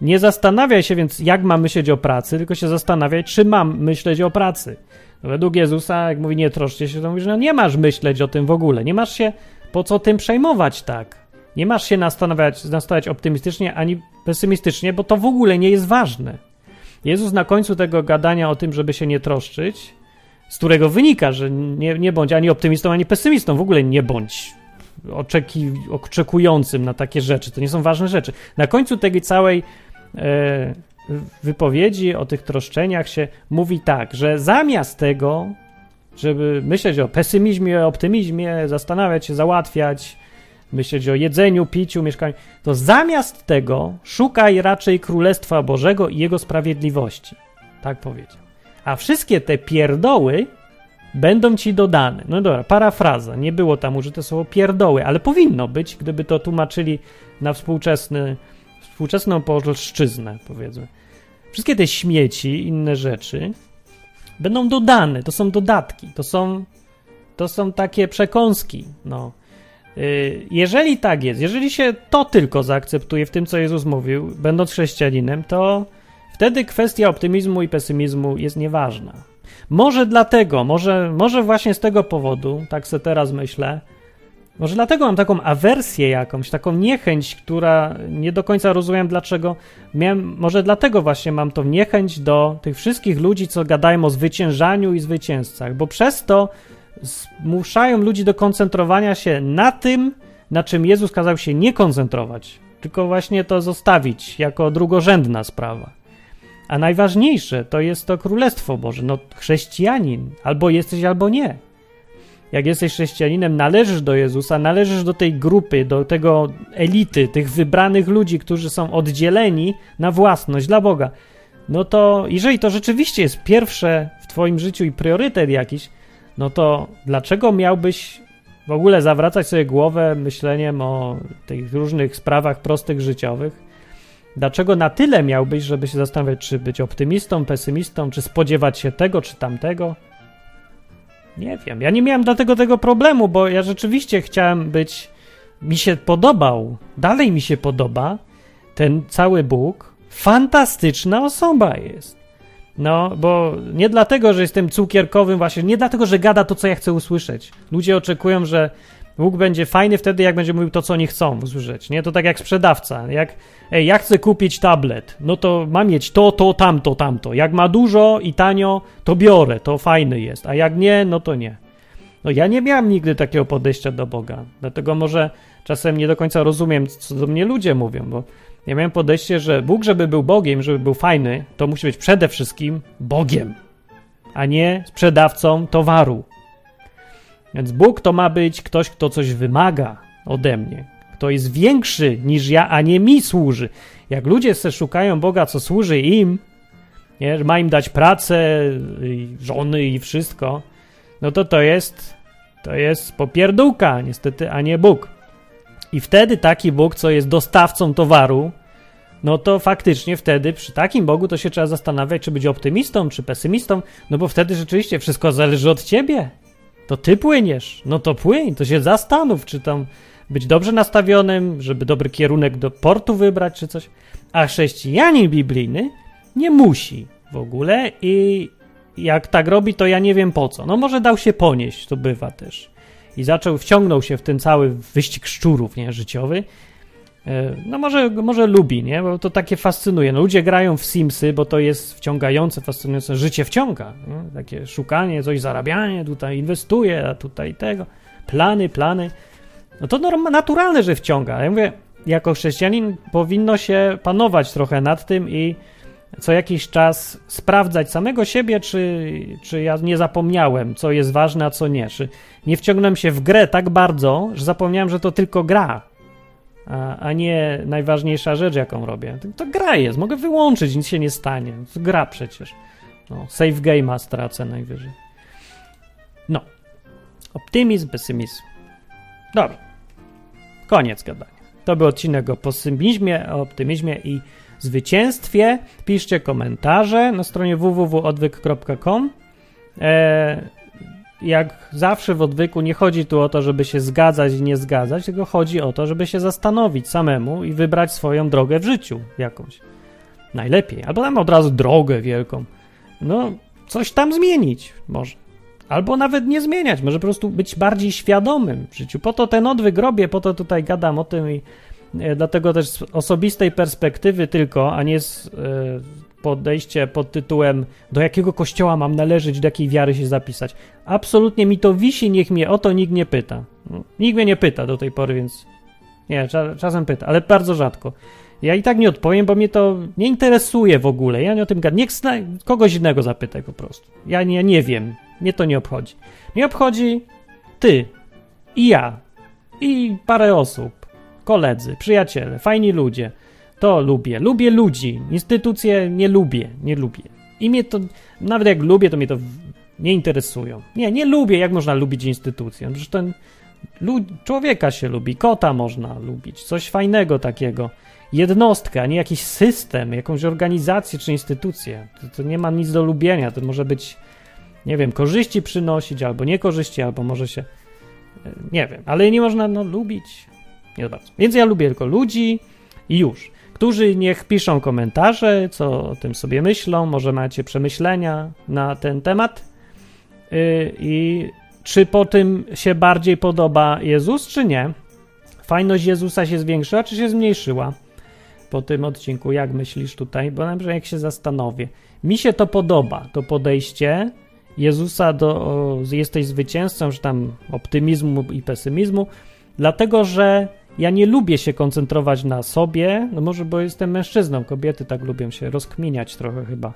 Nie zastanawiaj się więc, jak mam myśleć o pracy, tylko się zastanawiaj, czy mam myśleć o pracy. No według Jezusa, jak mówi, nie troszcie się, to mówi, że no nie masz myśleć o tym w ogóle. Nie masz się po co tym przejmować tak. Nie masz się nastanawiać, nastawiać optymistycznie ani pesymistycznie, bo to w ogóle nie jest ważne. Jezus na końcu tego gadania o tym, żeby się nie troszczyć, z którego wynika, że nie, nie bądź ani optymistą, ani pesymistą, w ogóle nie bądź oczeki, oczekującym na takie rzeczy. To nie są ważne rzeczy. Na końcu tej całej e, wypowiedzi o tych troszczeniach się mówi tak, że zamiast tego, żeby myśleć o pesymizmie, optymizmie, zastanawiać się, załatwiać, myśleć o jedzeniu, piciu, mieszkaniu, to zamiast tego szukaj raczej Królestwa Bożego i Jego sprawiedliwości. Tak powiedział. A wszystkie te pierdoły będą ci dodane. No dobra, parafraza, nie było tam użyte słowo pierdoły, ale powinno być, gdyby to tłumaczyli na współczesny, współczesną polszczyznę, powiedzmy. Wszystkie te śmieci, inne rzeczy będą dodane, to są dodatki, to są, to są takie przekąski, no. Y, jeżeli tak jest, jeżeli się to tylko zaakceptuje w tym, co Jezus mówił, będąc chrześcijaninem, to wtedy kwestia optymizmu i pesymizmu jest nieważna. Może dlatego, może, może właśnie z tego powodu, tak sobie teraz myślę, może dlatego mam taką awersję jakąś, taką niechęć, która nie do końca rozumiem dlaczego. Miałem, może dlatego właśnie mam tą niechęć do tych wszystkich ludzi, co gadają o zwyciężaniu i zwycięzcach, bo przez to zmuszają ludzi do koncentrowania się na tym, na czym Jezus kazał się nie koncentrować, tylko właśnie to zostawić jako drugorzędna sprawa. A najważniejsze to jest to Królestwo Boże. No, chrześcijanin. Albo jesteś, albo nie. Jak jesteś chrześcijaninem, należysz do Jezusa, należysz do tej grupy, do tego elity, tych wybranych ludzi, którzy są oddzieleni na własność dla Boga. No to, jeżeli to rzeczywiście jest pierwsze w Twoim życiu i priorytet jakiś, no to dlaczego miałbyś w ogóle zawracać sobie głowę myśleniem o tych różnych sprawach prostych życiowych? Dlaczego na tyle miałbyś, żeby się zastanawiać, czy być optymistą, pesymistą, czy spodziewać się tego, czy tamtego? Nie wiem. Ja nie miałem dlatego tego problemu, bo ja rzeczywiście chciałem być. Mi się podobał, dalej mi się podoba ten cały Bóg. Fantastyczna osoba jest. No, bo nie dlatego, że jestem cukierkowym, właśnie, nie dlatego, że gada to, co ja chcę usłyszeć. Ludzie oczekują, że Bóg będzie fajny wtedy, jak będzie mówił to, co oni chcą usłyszeć. Nie? To tak jak sprzedawca. Jak, ej, ja chcę kupić tablet, no to ma mieć to, to, tamto, tamto. Jak ma dużo i tanio, to biorę, to fajny jest. A jak nie, no to nie. No ja nie miałem nigdy takiego podejścia do Boga. Dlatego może czasem nie do końca rozumiem, co do mnie ludzie mówią, bo ja miałem podejście, że Bóg, żeby był Bogiem, żeby był fajny, to musi być przede wszystkim Bogiem, a nie sprzedawcą towaru. Więc Bóg to ma być ktoś, kto coś wymaga ode mnie, kto jest większy niż ja, a nie mi służy. Jak ludzie se szukają Boga, co służy im, nie, ma im dać pracę, żony i wszystko, no to to jest, to jest popierdółka niestety, a nie Bóg. I wtedy taki Bóg, co jest dostawcą towaru, no to faktycznie wtedy przy takim Bogu to się trzeba zastanawiać, czy być optymistą, czy pesymistą, no bo wtedy rzeczywiście wszystko zależy od ciebie. To ty płyniesz, no to płyń, to się zastanów, czy tam być dobrze nastawionym, żeby dobry kierunek do portu wybrać, czy coś. A chrześcijanin biblijny nie musi w ogóle i jak tak robi, to ja nie wiem po co. No może dał się ponieść, to bywa też. I zaczął, wciągnął się w ten cały wyścig szczurów, nie, życiowy. E, no może, może lubi, nie, bo to takie fascynuje. No ludzie grają w Simsy, bo to jest wciągające, fascynujące. Życie wciąga, nie? takie szukanie, coś zarabianie, tutaj inwestuje, a tutaj tego. Plany, plany. No to norm- naturalne, że wciąga. Ja mówię, jako chrześcijanin powinno się panować trochę nad tym i co jakiś czas sprawdzać samego siebie, czy, czy ja nie zapomniałem, co jest ważne, a co nie. Czy nie wciągnąłem się w grę tak bardzo, że zapomniałem, że to tylko gra, a, nie najważniejsza rzecz, jaką robię. To, gra jest, mogę wyłączyć, nic się nie stanie. To gra przecież. No, save game'a stracę najwyżej. No. Optymizm, pesymizm. Dobra. Koniec gadania. To był odcinek o pesymizmie, o optymizmie i zwycięstwie. Piszcie komentarze na stronie www.odwyk.com. E, jak zawsze w odwyku nie chodzi tu o to, żeby się zgadzać i nie zgadzać, tylko chodzi o to, żeby się zastanowić samemu i wybrać swoją drogę w życiu jakąś. Najlepiej. Albo tam od razu drogę wielką. No, coś tam zmienić może. Albo nawet nie zmieniać, może po prostu być bardziej świadomym w życiu. Po to ten odwyk robię, po to tutaj gadam o tym i E, dlatego też z osobistej perspektywy tylko, a nie z e, podejście pod tytułem do jakiego kościoła mam należeć, do jakiej wiary się zapisać. Absolutnie mi to wisi, niech mnie o to nikt nie pyta. No, nikt mnie nie pyta do tej pory, więc nie, czasem pyta, ale bardzo rzadko. Ja i tak nie odpowiem, bo mnie to nie interesuje w ogóle. Ja nie o tym gadam. Niech zna, kogoś innego zapytaj po prostu. Ja nie, nie wiem. Mnie to nie obchodzi. Mnie obchodzi ty i ja i parę osób koledzy, przyjaciele, fajni ludzie. To lubię. Lubię ludzi. Instytucje nie lubię. Nie lubię. I mnie to, nawet jak lubię, to mnie to nie interesują. Nie, nie lubię. Jak można lubić instytucję? Przecież ten człowieka się lubi, kota można lubić, coś fajnego takiego. Jednostkę, a nie jakiś system, jakąś organizację czy instytucję. To, to nie ma nic do lubienia. To może być, nie wiem, korzyści przynosić, albo niekorzyści, albo może się. E, nie wiem, ale nie można no, lubić. Nie bardzo. Więc ja lubię tylko ludzi i już. Którzy niech piszą komentarze, co o tym sobie myślą, może macie przemyślenia na ten temat. Yy, I czy po tym się bardziej podoba Jezus, czy nie? Fajność Jezusa się zwiększyła, czy się zmniejszyła po tym odcinku? Jak myślisz tutaj? Bo na przykład jak się zastanowię. Mi się to podoba, to podejście Jezusa do o, jesteś zwycięzcą, czy tam optymizmu i pesymizmu, dlatego że ja nie lubię się koncentrować na sobie, no może bo jestem mężczyzną, kobiety tak lubią się rozkminiać trochę chyba.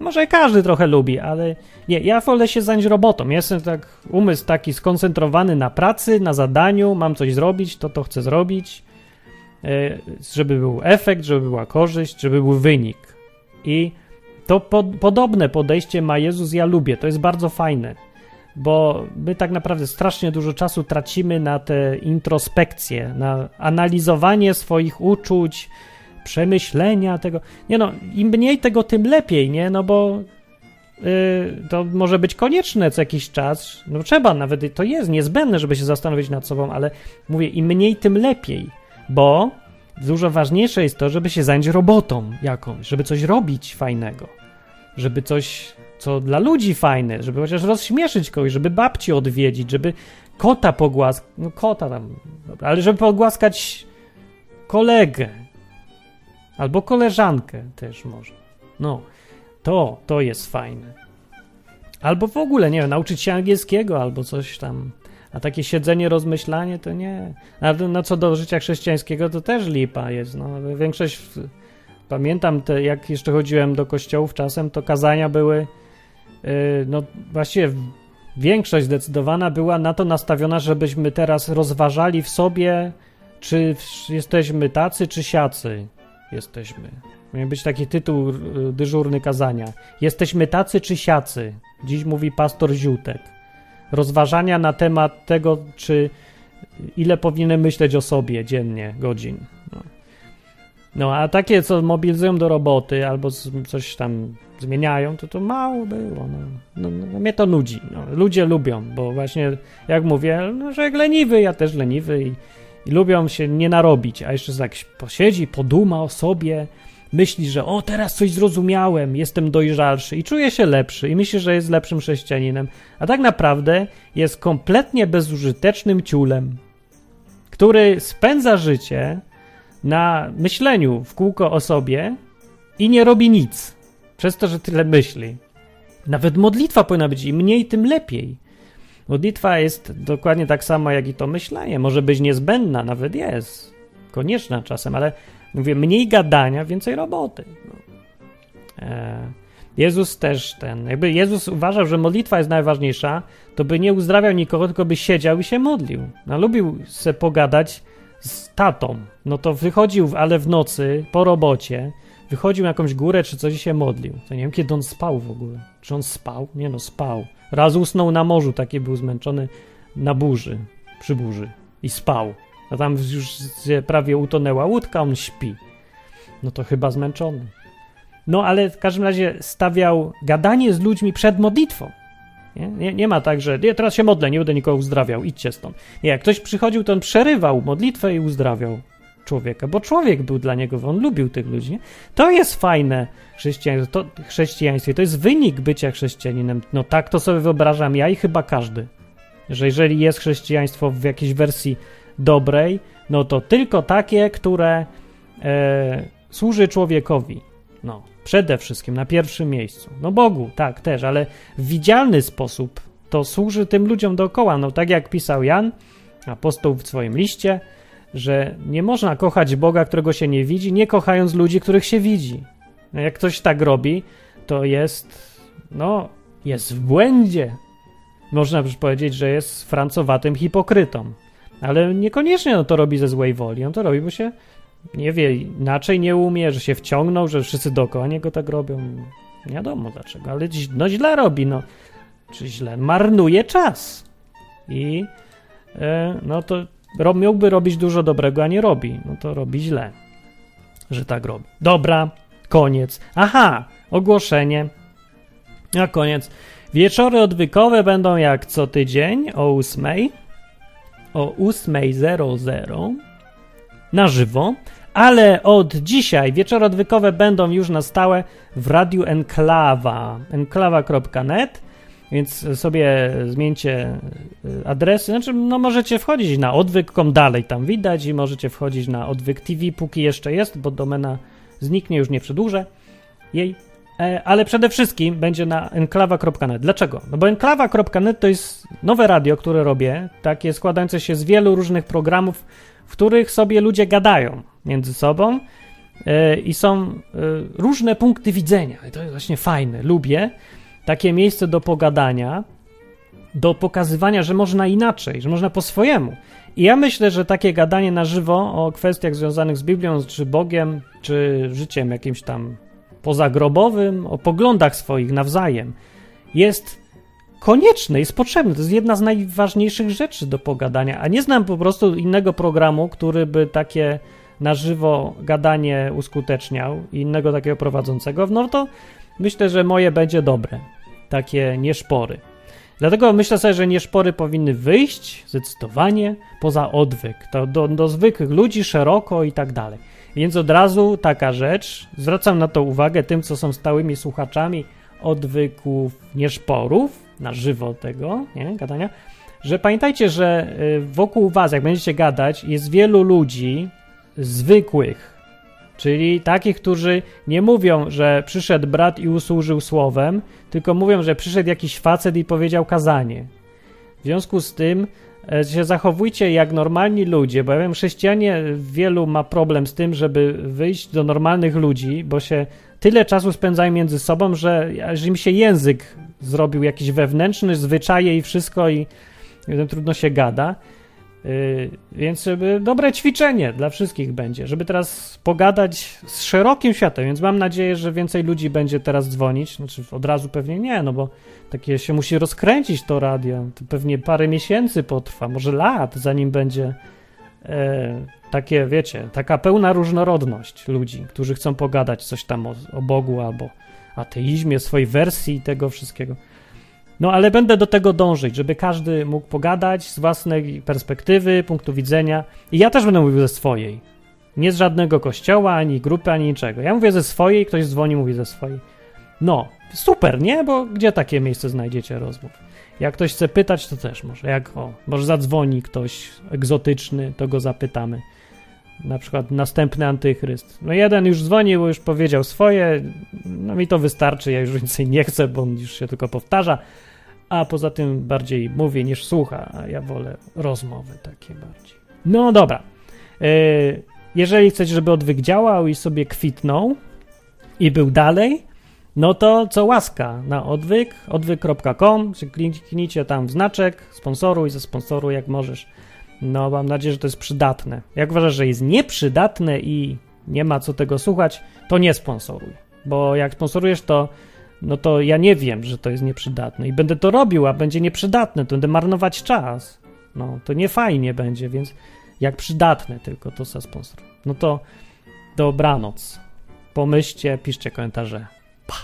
Może każdy trochę lubi, ale nie, ja wolę się zająć robotą. Jestem tak, umysł taki skoncentrowany na pracy, na zadaniu, mam coś zrobić, to to chcę zrobić, e, żeby był efekt, żeby była korzyść, żeby był wynik. I to po, podobne podejście ma Jezus, ja lubię, to jest bardzo fajne bo my tak naprawdę strasznie dużo czasu tracimy na te introspekcje, na analizowanie swoich uczuć, przemyślenia tego. Nie no, im mniej tego, tym lepiej, nie? No bo yy, to może być konieczne co jakiś czas. No trzeba, nawet to jest niezbędne, żeby się zastanowić nad sobą, ale mówię, im mniej, tym lepiej, bo dużo ważniejsze jest to, żeby się zająć robotą jakąś, żeby coś robić fajnego, żeby coś, co dla ludzi fajne, żeby chociaż rozśmieszyć kogoś, żeby babci odwiedzić, żeby kota pogłaskać, no kota tam, ale żeby pogłaskać kolegę albo koleżankę też może. No, to, to jest fajne. Albo w ogóle, nie wiem, nauczyć się angielskiego albo coś tam. A takie siedzenie, rozmyślanie to nie. A no co do życia chrześcijańskiego, to też lipa jest. No, większość. Pamiętam, te, jak jeszcze chodziłem do kościołów czasem, to kazania były. Yy, no właściwie większość zdecydowana była na to nastawiona, żebyśmy teraz rozważali w sobie, czy jesteśmy tacy, czy siacy jesteśmy. Miał być taki tytuł y, dyżurny kazania. Jesteśmy tacy, czy siacy? Dziś mówi pastor Ziutek. Rozważania na temat tego, czy ile powinienem myśleć o sobie dziennie, godzin. No. no, a takie, co mobilizują do roboty albo coś tam zmieniają, to to mało było. No. No, no, mnie to nudzi. No. Ludzie lubią, bo właśnie, jak mówię, no, że leniwy, ja też leniwy i, i lubią się nie narobić, a jeszcze tak posiedzi, poduma o sobie, myśli, że o, teraz coś zrozumiałem, jestem dojrzalszy i czuje się lepszy i myśli, że jest lepszym chrześcijaninem, a tak naprawdę jest kompletnie bezużytecznym ciulem, który spędza życie na myśleniu w kółko o sobie i nie robi nic, przez to, że tyle myśli. Nawet modlitwa powinna być im mniej, tym lepiej. Modlitwa jest dokładnie tak sama, jak i to myślenie. Może być niezbędna, nawet jest. Konieczna czasem, ale Mówię, mniej gadania, więcej roboty. No. E, Jezus też ten, jakby Jezus uważał, że modlitwa jest najważniejsza, to by nie uzdrawiał nikogo, tylko by siedział i się modlił. No, lubił se pogadać z tatą. No to wychodził, ale w nocy, po robocie, wychodził na jakąś górę czy coś i się modlił. To nie wiem, kiedy on spał w ogóle. Czy on spał? Nie no, spał. Raz usnął na morzu, taki był zmęczony na burzy, przy burzy i spał. A tam już prawie utonęła łódka, on śpi. No to chyba zmęczony. No ale w każdym razie stawiał gadanie z ludźmi przed modlitwą. Nie, nie, nie ma tak, że nie, teraz się modlę, nie będę nikogo uzdrawiał, idźcie stąd. Nie, jak ktoś przychodził, to on przerywał modlitwę i uzdrawiał człowieka, bo człowiek był dla niego, on lubił tych ludzi. To jest fajne chrześcijaństwo, to, chrześcijaństwie, to jest wynik bycia chrześcijaninem. No tak to sobie wyobrażam ja i chyba każdy. Że jeżeli jest chrześcijaństwo w jakiejś wersji dobrej, no to tylko takie, które e, służy człowiekowi. No, przede wszystkim, na pierwszym miejscu. No Bogu, tak, też, ale w widzialny sposób to służy tym ludziom dookoła. No tak jak pisał Jan, apostoł w swoim liście, że nie można kochać Boga, którego się nie widzi, nie kochając ludzi, których się widzi. No jak ktoś tak robi, to jest, no, jest w błędzie. Można też powiedzieć, że jest francowatym hipokrytą. Ale niekoniecznie on to robi ze złej woli. On to robi, bo się nie wie, inaczej nie umie, że się wciągnął, że wszyscy dookoła niego tak robią. Nie wiadomo dlaczego, ale no źle robi, no. Czy źle? Marnuje czas. I e, no to rob, miałby robić dużo dobrego, a nie robi. No to robi źle, że tak robi. Dobra, koniec. Aha, ogłoszenie. Na koniec. Wieczory odwykowe będą jak co tydzień o ósmej o 8.00 na żywo, ale od dzisiaj wieczory odwykowe będą już na stałe w Radiu Enklawa, enklawa.net, więc sobie zmieńcie y, adresy, znaczy no możecie wchodzić na odwyk.com, dalej tam widać i możecie wchodzić na odwyk TV, póki jeszcze jest, bo domena zniknie, już nie przedłużę jej E, ale przede wszystkim będzie na enklawa.net. Dlaczego? No bo enklawa.net to jest nowe radio, które robię, takie składające się z wielu różnych programów, w których sobie ludzie gadają między sobą e, i są e, różne punkty widzenia. I to jest właśnie fajne. Lubię takie miejsce do pogadania, do pokazywania, że można inaczej, że można po swojemu. I ja myślę, że takie gadanie na żywo o kwestiach związanych z Biblią, czy Bogiem, czy życiem jakimś tam pozagrobowym, o poglądach swoich nawzajem, jest konieczne, jest potrzebne. To jest jedna z najważniejszych rzeczy do pogadania, a nie znam po prostu innego programu, który by takie na żywo gadanie uskuteczniał i innego takiego prowadzącego, no to myślę, że moje będzie dobre. Takie nieszpory. Dlatego myślę sobie, że nieszpory powinny wyjść zdecydowanie poza odwyk, to do, do zwykłych ludzi szeroko i tak dalej. Więc od razu taka rzecz, zwracam na to uwagę tym, co są stałymi słuchaczami odwyków nieszporów, na żywo tego, nie, gadania, że pamiętajcie, że y, wokół was, jak będziecie gadać, jest wielu ludzi zwykłych, czyli takich, którzy nie mówią, że przyszedł brat i usłużył słowem, tylko mówią, że przyszedł jakiś facet i powiedział kazanie. W związku z tym e, się zachowujcie jak normalni ludzie, bo ja wiem, chrześcijanie wielu ma problem z tym, żeby wyjść do normalnych ludzi, bo się tyle czasu spędzają między sobą, że aż im się język zrobił jakiś wewnętrzny, zwyczaje i wszystko i trudno się gada. Yy, więc dobre ćwiczenie dla wszystkich będzie, żeby teraz pogadać z szerokim światem, więc mam nadzieję, że więcej ludzi będzie teraz dzwonić, znaczy od razu pewnie nie, no bo takie się musi rozkręcić to radio, to pewnie parę miesięcy potrwa, może lat, zanim będzie e, takie, wiecie, taka pełna różnorodność ludzi, którzy chcą pogadać coś tam o, o Bogu albo ateizmie, swojej wersji tego wszystkiego. No ale będę do tego dążyć, żeby każdy mógł pogadać z własnej perspektywy, punktu widzenia. I ja też będę mówił ze swojej. Nie z żadnego kościoła, ani grupy, ani niczego. Ja mówię ze swojej, ktoś dzwoni, mówi ze swojej. No, super, nie? Bo gdzie takie miejsce znajdziecie rozmów? Jak ktoś chce pytać, to też może. Jak, o, może zadzwoni ktoś egzotyczny, to go zapytamy. Na przykład następny antychryst. No jeden już dzwonił, już powiedział swoje, no mi to wystarczy, ja już więcej nie chcę, bo on już się tylko powtarza a poza tym bardziej mówię niż słucha, a ja wolę rozmowy takie bardziej. No dobra. E, jeżeli chcecie, żeby odwyk działał i sobie kwitnął i był dalej, no to co łaska na odwyk, odwyk.com, kliknijcie tam w znaczek, sponsoruj, zasponsoruj jak możesz. No, mam nadzieję, że to jest przydatne. Jak uważasz, że jest nieprzydatne i nie ma co tego słuchać, to nie sponsoruj. Bo jak sponsorujesz, to no to ja nie wiem, że to jest nieprzydatne i będę to robił, a będzie nieprzydatne, to będę marnować czas. No, to nie fajnie będzie, więc jak przydatne tylko to za sponsor. No to dobranoc. Pomyślcie, piszcie komentarze. Pa!